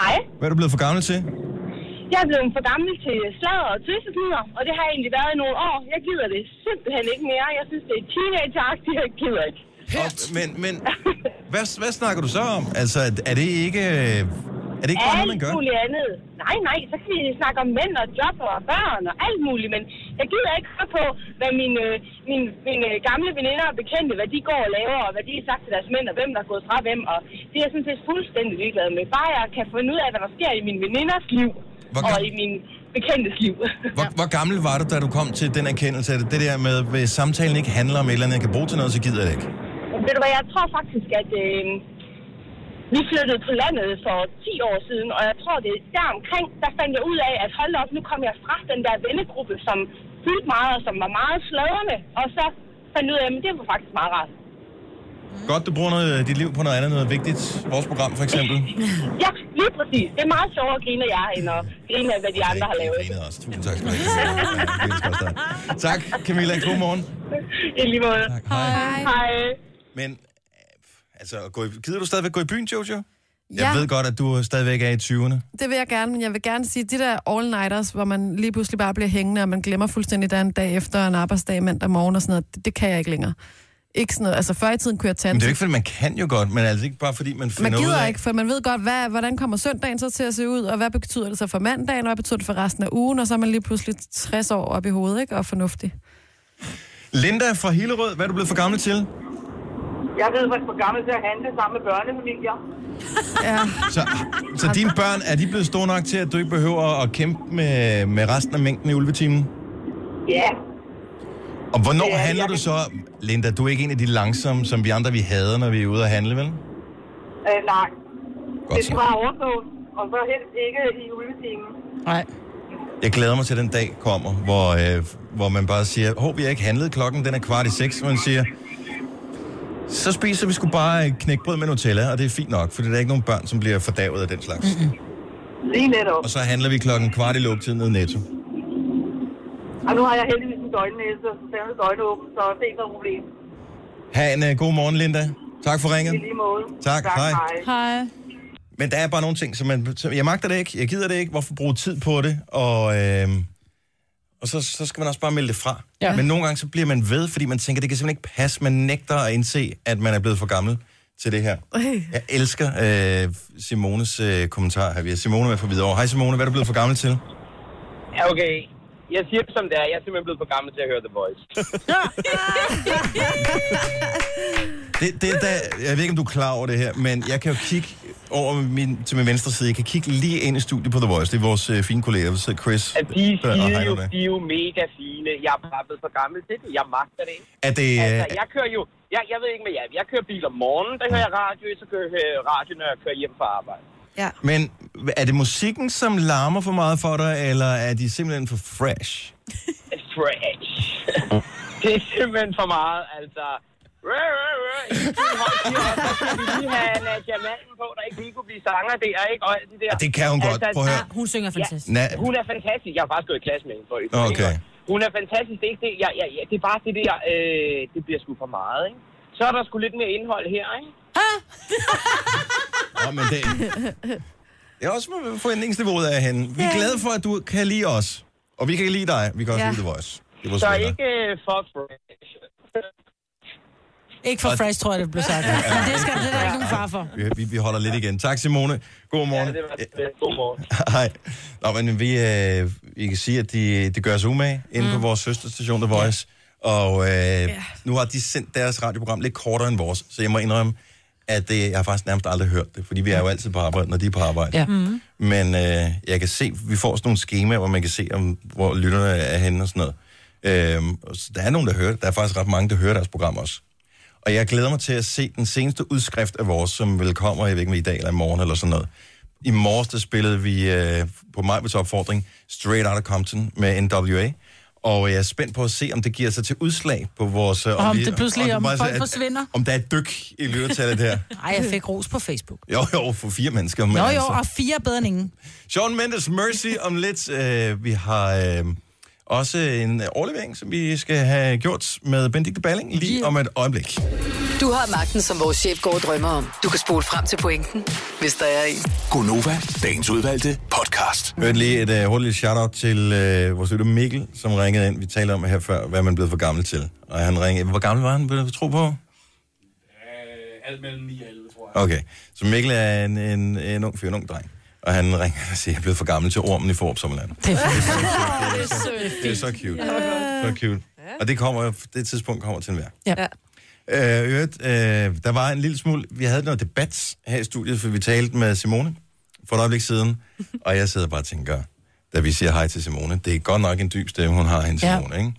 Hej. Hvad er du blevet for gammel til? Jeg er blevet for gammel til sladder og tøsefnider, og det har jeg egentlig været i nogle år. Jeg gider det simpelthen ikke mere. Jeg synes, det er teenageagtigt, jeg gider ikke. Og, men men hvad, hvad snakker du så om? Altså, er det ikke, er det ikke bare noget, man gør? Alt muligt andet. Nej, nej, så kan vi snakke om mænd og job og børn og alt muligt, men jeg gider ikke høre på, hvad mine, mine, mine gamle veninder og bekendte, hvad de går og laver, og hvad de har sagt til deres mænd, og hvem der er gået fra hvem, og det er jeg sådan set fuldstændig ligeglad med. Bare jeg kan finde ud af, hvad der sker i mine veninders liv, og i min bekendtes liv. Hvor, hvor gammel var du, da du kom til den erkendelse, at det der med, hvis samtalen ikke handler om et eller andet, jeg kan bruge til noget, så gider jeg det ikke? Ved du hvad, jeg tror faktisk, at øh, vi flyttede på landet for 10 år siden, og jeg tror, det er der omkring, der fandt jeg ud af, at hold op, nu kom jeg fra den der vennegruppe, som fyldte meget, og som var meget sladrende, og så fandt jeg ud af, at det var faktisk meget rart. Godt, du bruger noget, dit liv på noget andet, noget vigtigt. Vores program, for eksempel. Ja, lige præcis. Det er meget sjovere at grine af jer, end at grine af, hvad de andre har lavet. Tusind tak skal du have. Tak, Camilla. God morgen. I lige måde. Hej. Hej. Men, altså, gå i, gider du stadigvæk gå i byen, Jojo? Jeg Ja. ved godt, at du stadigvæk er i 20'erne. Det vil jeg gerne, men jeg vil gerne sige, de der all-nighters, hvor man lige pludselig bare bliver hængende, og man glemmer fuldstændig, der er en dag efter en arbejdsdag mandag morgen og sådan noget, det, det kan jeg ikke længere. Ikke sådan noget, altså før i tiden kunne jeg tage Men det er jo ikke, fordi man kan jo godt, men altså ikke bare fordi man finder man ud gider af... ikke, for man ved godt, hvad, hvordan kommer søndagen så til at se ud, og hvad betyder det så for mandagen, og hvad betyder det for resten af ugen, og så er man lige pludselig 60 år op i hovedet, ikke? og fornuftig. Linda fra Hillerød, hvad er du blevet for gammel til? Jeg ved, hvor for gammel til at handle sammen med børnefamilier. Ja. Så, så dine børn, er de blevet store nok til, at du ikke behøver at kæmpe med, med resten af mængden i ulvetimen? Ja. Og hvornår er- handler jeg du så... Linda, du er ikke en af de langsomme, som vi andre vi hader, når vi er ude at handle, vel? Øh, nej. Godt det skal bare overstås, og så helst ikke i ulvetimen. Nej. Jeg glæder mig til, den dag kommer, hvor, øh, hvor man bare siger, hov, vi har ikke handlet, klokken den er kvart i seks, og man siger, så spiser vi sgu bare knækbrød med Nutella, og det er fint nok, for der er ikke nogen børn, som bliver fordavet af den slags. Mm-hmm. Lige netop. Og så handler vi klokken kvart i lukketid ned i netto. Og nu har jeg heldigvis en døgnnæse, så den er døgnåben, så det er ikke noget problem. Ha' en uh, god morgen, Linda. Tak for ringet. I lige måde. Tak, hej. Hej. Men der er bare nogle ting, som man... som- Jeg magter det ikke, jeg gider det ikke, hvorfor bruge tid på det, og... Øh, og så, så skal man også bare melde det fra. Ja. Men nogle gange så bliver man ved, fordi man tænker, det kan simpelthen ikke passe. Man nægter at indse, at man er blevet for gammel til det her. Jeg elsker øh, Simones øh, kommentar her. Vi har Simone med fra Hvidovre. Hej Simone, hvad er du blevet for gammel til? Ja, okay. Jeg siger det som det er. Jeg er simpelthen blevet for gammel til at høre The Voice. Det, det er da, jeg ved ikke, om du er klar over det her, men jeg kan jo kigge over min, til min venstre side. Jeg kan kigge lige ind i studiet på The Voice. Det er vores øh, fine kolleger, Chris At de der, og er Heino jo, de er jo mega fine. Jeg er bare blevet for gammel til det. Jeg magter det ikke. Er det, øh, Altså, jeg kører jo... Jeg, jeg ved ikke med jer. Jeg kører bil om morgenen, der hører jeg radio, så kører jeg øh, radio, når jeg kører hjem fra arbejde. Ja. Men er det musikken, som larmer for meget for dig, eller er de simpelthen for fresh? Fresh. det er simpelthen for meget, altså... Rø, rø, rø. I en fin høj gear, og så skal vi lige have Nadia Malm på, der ikke lige kunne blive sanger der, ikke? Og alt det der. Det kan hun godt. Prøv at høre. Hun synger fantastisk. Na- hun er fantastisk. Jeg har faktisk gået i klasse med hende for det. Okay. Hun er fantastisk. Det er, ikke det. Jeg, jeg, jeg, det er bare det der, øh, det bliver sgu for meget, ikke? Så er der sgu lidt mere indhold her, ikke? Åh, men det, det er også med forventningsniveauet af hende. Vi er glade for, at du kan lide os. Og vi kan lide dig. Vi kan også Ja. lide The Voice. Det var Så ikke øh, for fresh. Ikke for Og- fresh, tror jeg, det blev sagt. Men det skal det er der ikke nogen far for. Vi, vi, vi holder lidt igen. Tak, Simone. God morgen. Ja, det var det. God morgen. Hej. Nå, men vi, øh, vi kan sige, at de, de gør sig umage inde Mm. på vores søsterstation, The Voice. Og øh, nu har de sendt deres radioprogram lidt kortere end vores, så jeg må indrømme, at det, jeg har faktisk nærmest aldrig hørt det, fordi vi er jo altid på arbejde, når de er på arbejde. Ja. Mm. Men øh, jeg kan se, vi får sådan nogle skemaer, hvor man kan se, om, hvor lytterne er henne og sådan noget. Øhm, så der er nogen, der hører det. Der er faktisk ret mange, der hører deres program også. Og jeg glæder mig til at se den seneste udskrift af vores, som vel kommer, jeg ved ikke om i dag eller i morgen eller sådan noget. I morges, der spillede vi øh, på mig opfordring Straight Outta Compton med NWA. Og jeg er spændt på at se, om det giver sig til udslag på vores... øh, Og om vi- det pludselig, om bare- folk at- forsvinder. Om der er et dyk i lyttertallet her. Ej, jeg fik ros på Facebook. Jo, jo, for fire mennesker. Men Jo, jo, altså. og fire bedre end ingen. Sean Mendes, Mercy om lidt. Uh, vi har uh, Også en øh, overlevering, som vi skal have gjort med Benedikte Balling lige om et øjeblik. Du har magten, som vores chef går og drømmer om. Du kan spole frem til pointen, hvis der er en. Gonova, dagens udvalgte podcast. Hørte lige et uh, hurtigt shout-out til uh, vores lytter Mikkel, som ringede ind. Vi talte om her før, hvad man blevet for gammel til. Og han ringede. Hvor gammel var han, vil du tro på? Alt mellem 9 og 11, tror jeg. Okay, så Mikkel er en, en, en ung fyr, en ung dreng. Og han ringer og siger, jeg er blevet for gammel til ormen i Forup Sommerland. Det er Det er så, det er så cute. Så cute. Og det kommer, det tidspunkt kommer til enhver. Ja. Øh, øh, der var en lille smule... Vi havde noget debat her i studiet, for vi talte med Simone for et øjeblik siden. Og jeg sidder bare og tænker, da vi siger hej til Simone, det er godt nok en dyb stemme, hun har, hende Ja. Simone, ikke?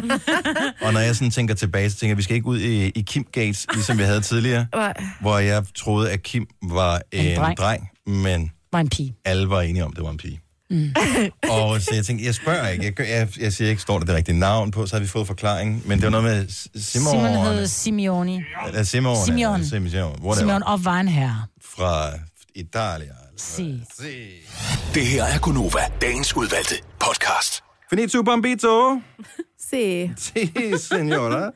Og når jeg sådan tænker tilbage, så tænker jeg, at vi skal ikke ud i, i Kim Gates, ligesom vi havde tidligere, hvor jeg troede, at Kim var en, En dreng. dreng. men Var en pige. alle var enige om, at det var en pige. Mm. Og så jeg tænkte, jeg spørger ikke, jeg, jeg, jeg siger ikke, står der det rigtige navn på, så har vi fået forklaring. Men det var noget med S- Simon, hed Simeoni. eller Simon, Simeon. Simeon, Simeon og var en herre. fra Italia. Si. Det her er Gonova, dagens udvalgte podcast. Finito bombito. Se. Si, senora.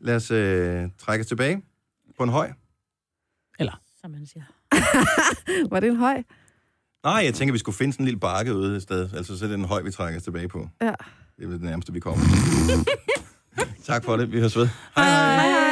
Lad os øh, trække os tilbage på en høj. Som man siger. Var det en høj? Nej, jeg tænker, vi skulle finde sådan en lille bakke ude et sted. Altså, så er det en høj, vi trækker os tilbage på. Ja. Det er det nærmeste, vi kommer. tak for det. Vi høres ved. Hej hej. Hej,